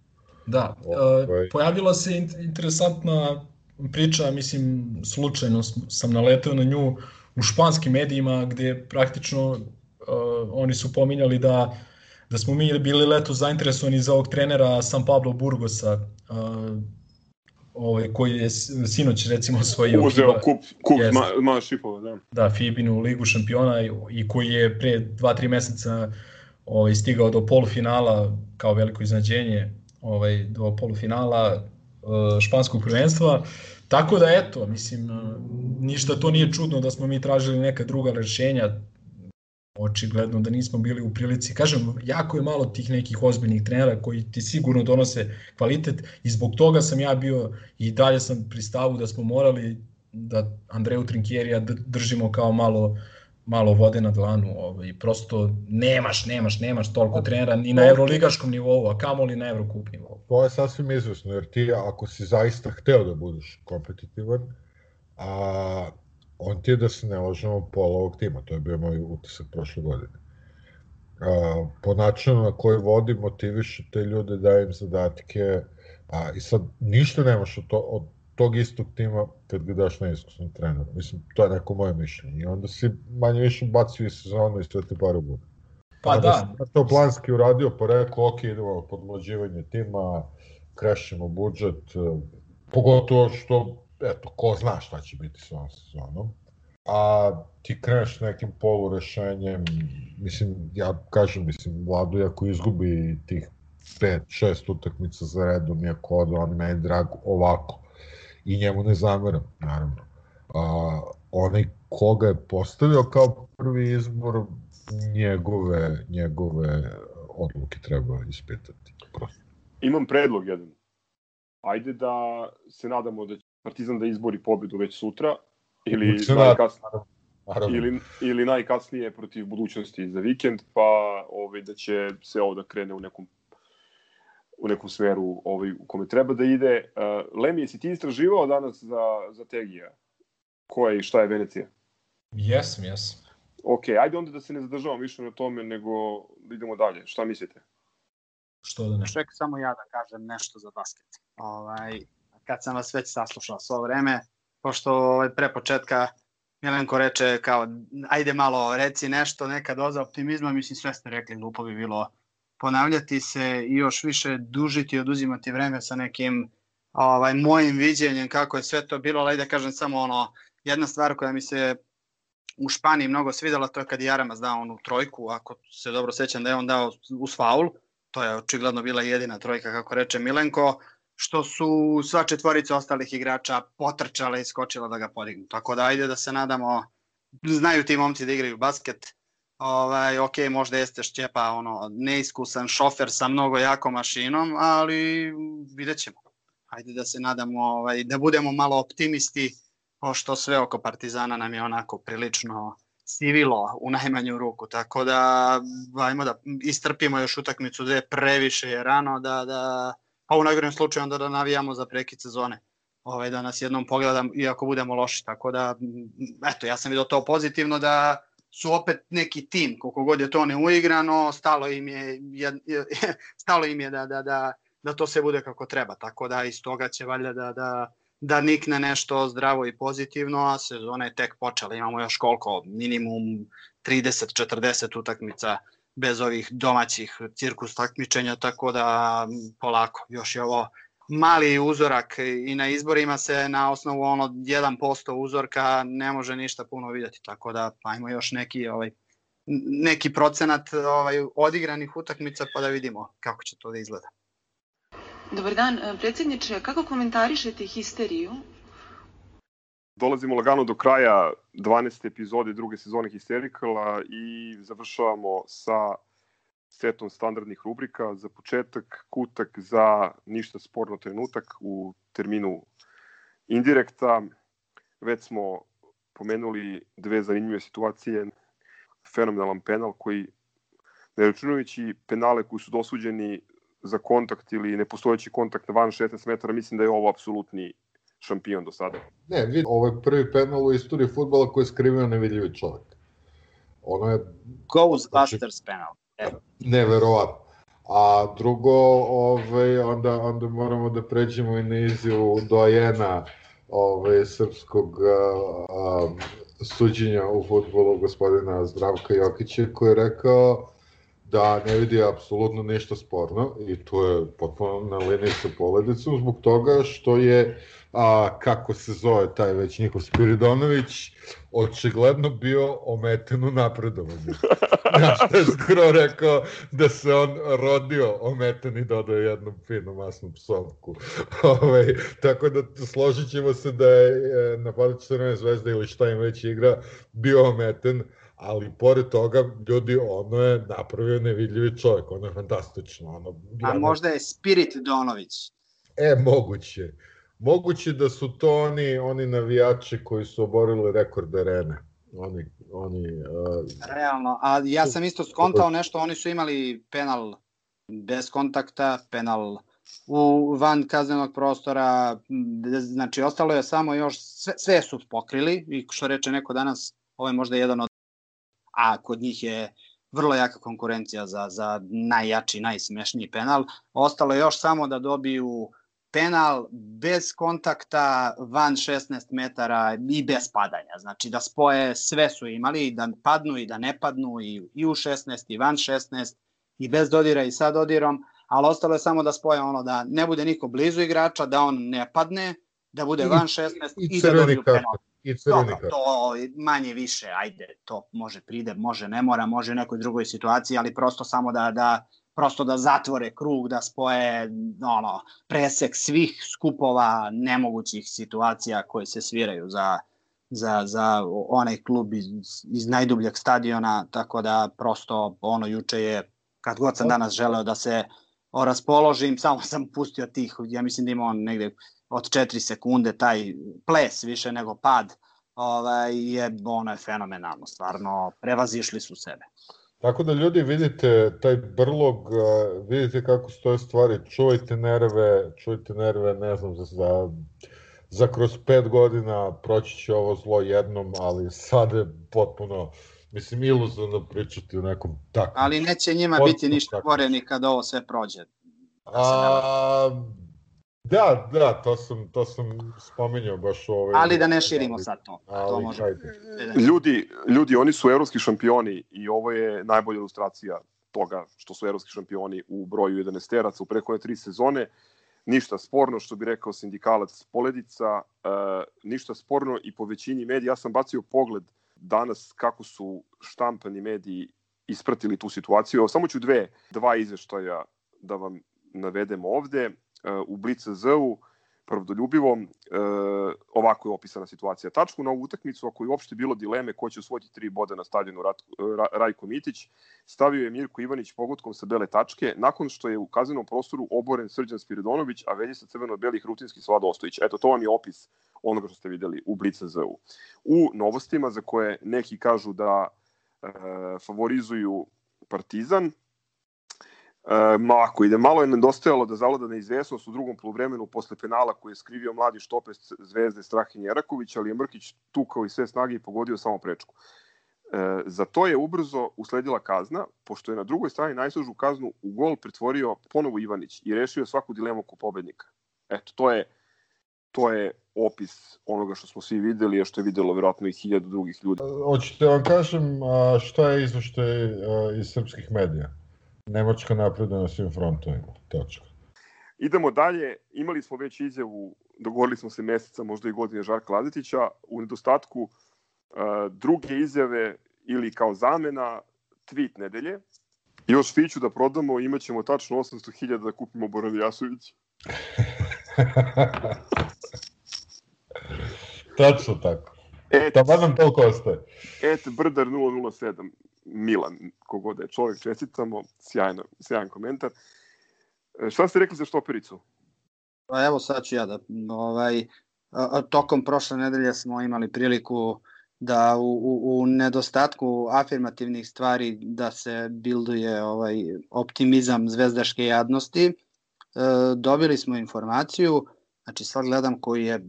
Da, ovaj. pojavila se interesantna priča, mislim, slučajno sam naletao na nju u španskim medijima, gde praktično uh, oni su pominjali da da smo mi bili leto zainteresovani za ovog trenera San Pablo Burgosa, uh, ovaj, koji je sinoć recimo osvojio Uzeo kup, kup yes. ma, ma šipova, da. Da, Fibinu ligu šampiona i, i koji je pre 2-3 meseca ovaj, stigao do polufinala kao veliko iznadženje ovaj, do polufinala uh, španskog prvenstva. Tako da eto, mislim, uh, ništa to nije čudno da smo mi tražili neka druga rešenja, očigledno da nismo bili u prilici. Kažem, jako je malo tih nekih ozbiljnih trenera koji ti sigurno donose kvalitet i zbog toga sam ja bio i dalje sam pri stavu da smo morali da Andreju Trinkjerija držimo kao malo malo vode na dlanu, ovaj, prosto nemaš, nemaš, nemaš toliko trenera ni na evroligaškom nivou, a kamoli na evrokup nivou. To je sasvim izvesno, jer ti ako si zaista hteo da budeš kompetitivan, a on ti je da se ne lažemo pola ovog tima, to je bio moj utisak prošle godine. A, po načinu na koji vodi, motiviše te ljude, daje im zadatke, a, i sad ništa nemaš od, to, od tog istog tima kad ga daš na iskusnom treneru. Mislim, to je neko moje mišljenje. I onda si manje više bacio i sezonu i sve te pare bude. Pa onda da. To planski uradio, pa rekao, ok, idemo podmlađivanje tima, krešimo budžet, pogotovo što eto, ko zna šta će biti s ovom sezonom. A ti kreneš nekim polurešenjem, mislim, ja kažem, mislim, Vladu ako izgubi tih 5, 6 utakmica za redom, iako ode, on meni drag ovako. I njemu ne zameram, naravno. A, onaj koga je postavio kao prvi izbor, njegove, njegove odluke treba ispitati. Prosto. Imam predlog jedan. Ajde da se nadamo da će Partizan da izbori pobedu već sutra ili najkasnije, ili, ili najkasnije protiv budućnosti za vikend, pa ovaj, da će se ovo da krene u nekom u nekom smeru ovaj, u kome treba da ide. Uh, Lemi, jesi ti istraživao danas za, za Tegija? Ko je i šta je Venecija? Jesam, jesam. Ok, ajde onda da se ne zadržavamo više na tome, nego da idemo dalje. Šta mislite? Što da ne? Ček, samo ja da kažem nešto za basket. Ovaj, kad sam vas već saslušao svo vreme, pošto ovaj, pre početka Milenko reče kao ajde malo reci nešto, neka doza optimizma, mislim sve ste rekli, glupo bi bilo ponavljati se i još više dužiti i oduzimati vreme sa nekim ovaj, mojim viđenjem kako je sve to bilo, ali da kažem samo ono, jedna stvar koja mi se u Španiji mnogo svidela, to je kad Jaramas dao onu trojku, ako se dobro sećam da je on dao uz faul, to je očigledno bila jedina trojka, kako reče Milenko, što su sva četvorica ostalih igrača potrčala i skočila da ga podignu. Tako da ajde da se nadamo, znaju ti momci da igraju basket, ovaj, ok, možda jeste Šćepa ono, neiskusan šofer sa mnogo jako mašinom, ali vidjet ćemo. Ajde da se nadamo, ovaj, da budemo malo optimisti, pošto sve oko Partizana nam je onako prilično sivilo u najmanju ruku, tako da ajmo da istrpimo još utakmicu dve previše je rano da, da pa u najgorem slučaju onda da navijamo za prekid sezone ovaj, da nas jednom pogledam iako budemo loši, tako da eto, ja sam vidio to pozitivno da su opet neki tim, koliko god je to neuigrano, stalo im je, stalo im je da, da, da, da to sve bude kako treba, tako da iz toga će valjda da, da, da nikne nešto zdravo i pozitivno, a sezona je tek počela, imamo još koliko, minimum 30-40 utakmica bez ovih domaćih cirkus takmičenja, tako da polako, još je ovo mali uzorak i na izborima se na osnovu ono 1% uzorka ne može ništa puno videti, tako da ajmo još neki ovaj neki procenat ovaj odigranih utakmica pa da vidimo kako će to da izgleda. Dobar dan, predsjedniče, kako komentarišete histeriju? Dolazimo lagano do kraja 12. epizode druge sezone Hystericala i završavamo sa setom standardnih rubrika. Za početak, kutak za ništa sporno trenutak u terminu indirekta. Već smo pomenuli dve zanimljive situacije. Fenomenalan penal koji, ne računajući penale koji su dosuđeni za kontakt ili nepostojeći kontakt na van 16 metara, mislim da je ovo apsolutni šampion do sada. Ne, vidi, ovo je prvi penal u istoriji futbola koji je skrivio nevidljivi čovjek. Ono je... Ghostbusters znači, penal. Neverovatno. A drugo, ovaj, onda, onda moramo da pređemo i na izjavu dojena ovaj, srpskog a, suđenja u futbolu gospodina Zdravka Jokića koji je rekao da ne vidi apsolutno ništa sporno i to je potpuno na liniji sa poledicom zbog toga što je a, kako se zove taj već njihov Spiridonović očigledno bio ometen u napredovanju. Znaš što je skoro rekao da se on rodio ometen i dodao jednu finu masnu psovku. Ove, ovaj, tako da složit ćemo se da je e, napadač Crvene zvezde ili šta im već igra bio ometen, ali pored toga, ljudi, ono je napravio nevidljivi čovjek, ono je fantastično. Ono, A ja možda je Spirit Donović. E, moguće. Moguće da su to oni, oni navijači koji su oborili rekord arene. Oni, oni, uh, Realno, a ja sam isto skontao nešto, oni su imali penal bez kontakta, penal u van kaznenog prostora, znači ostalo je samo još, sve, sve su pokrili i što reče neko danas, ovo je možda jedan od a kod njih je vrlo jaka konkurencija za, za najjači, najsmešniji penal. Ostalo je još samo da dobiju penal bez kontakta van 16 metara i bez padanja. Znači da spoje sve su imali, da padnu i da ne padnu i, i u 16 i van 16 i bez dodira i sa dodirom, ali ostalo je samo da spoje ono da ne bude niko blizu igrača, da on ne padne, da bude van 16 i, i, i da dobiju penal i Dobro, to manje više, ajde, to može pride, može ne mora, može u nekoj drugoj situaciji, ali prosto samo da, da prosto da zatvore krug, da spoje ono, presek svih skupova nemogućih situacija koje se sviraju za, za, za onaj klub iz, iz najdubljeg stadiona, tako da prosto ono juče je, kad god sam danas želeo da se raspoložim, samo sam pustio tih, ja mislim da ima on negde od 4 sekunde taj ples više nego pad ovaj, je, ono je fenomenalno, stvarno prevazišli su sebe. Tako da ljudi vidite taj brlog, vidite kako stoje stvari, čuvajte nerve, čuvajte nerve, ne znam, za, za, za kroz pet godina proći će ovo zlo jednom, ali sad je potpuno, mislim, iluzorno pričati u nekom takvom. Ali neće njima biti ništa gore ni kad ovo sve prođe. A, Da, da, to sam, to sam spominjao baš u ovoj... Ali da ne širimo sad to. Ali, to može. Ljudi, ljudi, oni su evropski šampioni i ovo je najbolja ilustracija toga što su evropski šampioni u broju 11 teraca u preko tri sezone. Ništa sporno, što bi rekao sindikalac Poledica, uh, ništa sporno i po većini medija. Ja sam bacio pogled danas kako su štampani mediji ispratili tu situaciju. Evo, samo ću dve, dva izveštaja da vam navedemo ovde u Blitz-u, pravdoljubivom, e, ovako je opisana situacija. Tačku na ovu utakmicu, ako je uopšte bilo dileme ko će osvojiti tri boda na stadionu Ra, Rajko Mitić, stavio je Mirko Ivanić pogodkom sa bele tačke, nakon što je u kaznenom prostoru oboren Srđan Spiridonović, a velji sa crveno-belih rutinski Slado Ostojić. Eto, to vam je opis onoga što ste videli u Blitz-u. U novostima za koje neki kažu da e, favorizuju Partizan, E, mako ide. Malo je nedostajalo da zavlada neizvesnost u drugom poluvremenu posle penala koji je skrivio mladi štopes zvezde Strahin Jeraković, ali je Mrkić tukao i sve snage i pogodio samo prečku. E, za to je ubrzo usledila kazna, pošto je na drugoj strani najslužu kaznu u gol pretvorio ponovo Ivanić i rešio svaku dilemu oko pobednika. Eto, to je to je opis onoga što smo svi videli, a što je videlo verovatno i hiljadu drugih ljudi. Hoćete da vam kažem šta je izvoštaj iz srpskih medija? Nemačka napreduje na svim frontovima. Točka. Idemo dalje. Imali smo već izjavu, dogovorili smo se meseca, možda i godine Žarka Lazetića, u nedostatku uh, druge izjave ili kao zamena tweet nedelje. Još fiću da prodamo, imaćemo tačno 800.000 da kupimo Boran Jasović. tačno tako. Et, Taman nam toliko ostaje. Et Brdar 007. Milan, kogod je čovjek, čestitamo, sjajno, sjajan komentar. E, šta ste rekli za štopericu? Pa evo sad ću ja da, ovaj, tokom prošle nedelje smo imali priliku da u, u, u nedostatku afirmativnih stvari da se bilduje ovaj optimizam zvezdaške jadnosti. E, dobili smo informaciju, znači sad gledam koji je e,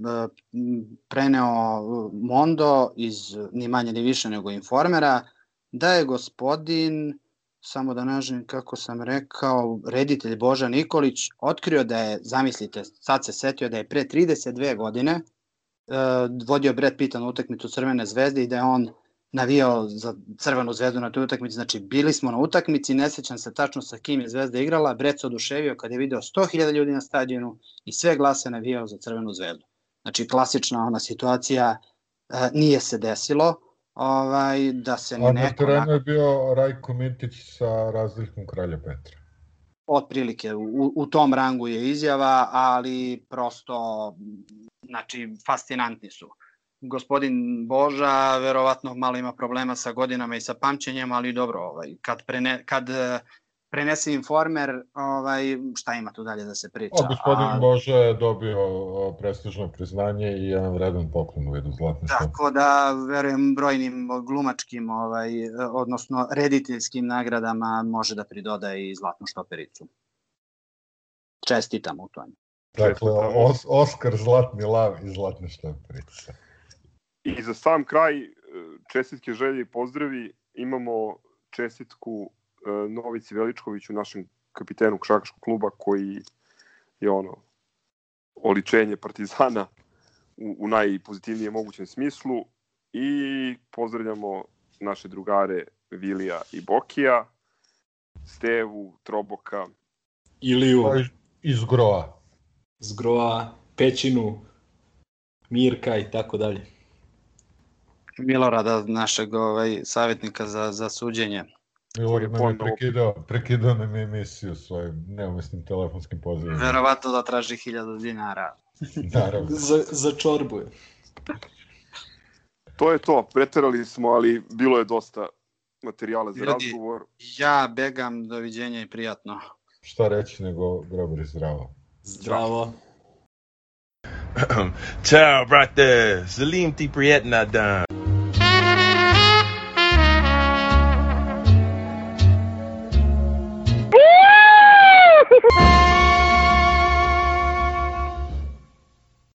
preneo Mondo iz ni manje ni više nego informera, da je gospodin, samo da nažem kako sam rekao, reditelj Boža Nikolić otkrio da je, zamislite, sad se setio da je pre 32 godine uh, vodio Brad Pitt na utakmicu Crvene zvezde i da je on navijao za Crvenu zvezdu na toj utakmici. Znači, bili smo na utakmici, ne sećam se tačno sa kim je Zvezda igrala, Brad se oduševio kad je video 100.000 ljudi na stadionu i sve glase navijao za Crvenu zvezdu. Znači, klasična ona situacija, uh, nije se desilo, ovaj, da se A neko... Na terenu je bio Rajko Mintić sa razlikom Kralja Petra. Otprilike, u, u tom rangu je izjava, ali prosto, znači, fascinantni su. Gospodin Boža verovatno malo ima problema sa godinama i sa pamćenjem, ali dobro, ovaj, kad, prene, kad prenese informer, ovaj, šta ima tu dalje da se priča. O, gospodin A, Bože je dobio prestižno priznanje i jedan vredan poklon u vidu zlatne štope. Tako da, verujem, brojnim glumačkim, ovaj, odnosno rediteljskim nagradama može da pridoda i zlatnu štopericu. Čestitam u tome. Dakle, os, Oskar Zlatni lav i zlatne štoperice. I za sam kraj, čestitke želje i pozdravi, imamo čestitku Novici Veličkoviću, našem kapitenu Kšakaškog kluba, koji je ono oličenje Partizana u, u najpozitivnijem mogućem smislu i pozdravljamo naše drugare Vilija i Bokija, Stevu, Troboka, Iliju, pa iz Groa, Zgroa, Pećinu, Mirka i tako dalje. Milorada, našeg ovaj, savjetnika za, za suđenje. Milorad nam je prekidao, prekidao nam je emisiju svojim neumesnim telefonskim pozivima. Verovatno da traži 1000 dinara. Naravno. za, za čorbu je. to je to, preterali smo, ali bilo je dosta materijala za Ljudi, razgovor. Ja begam, doviđenja i prijatno. Šta reći nego grobar zdravo. Zdravo. Ciao, brate. Salim ti prijetna dan.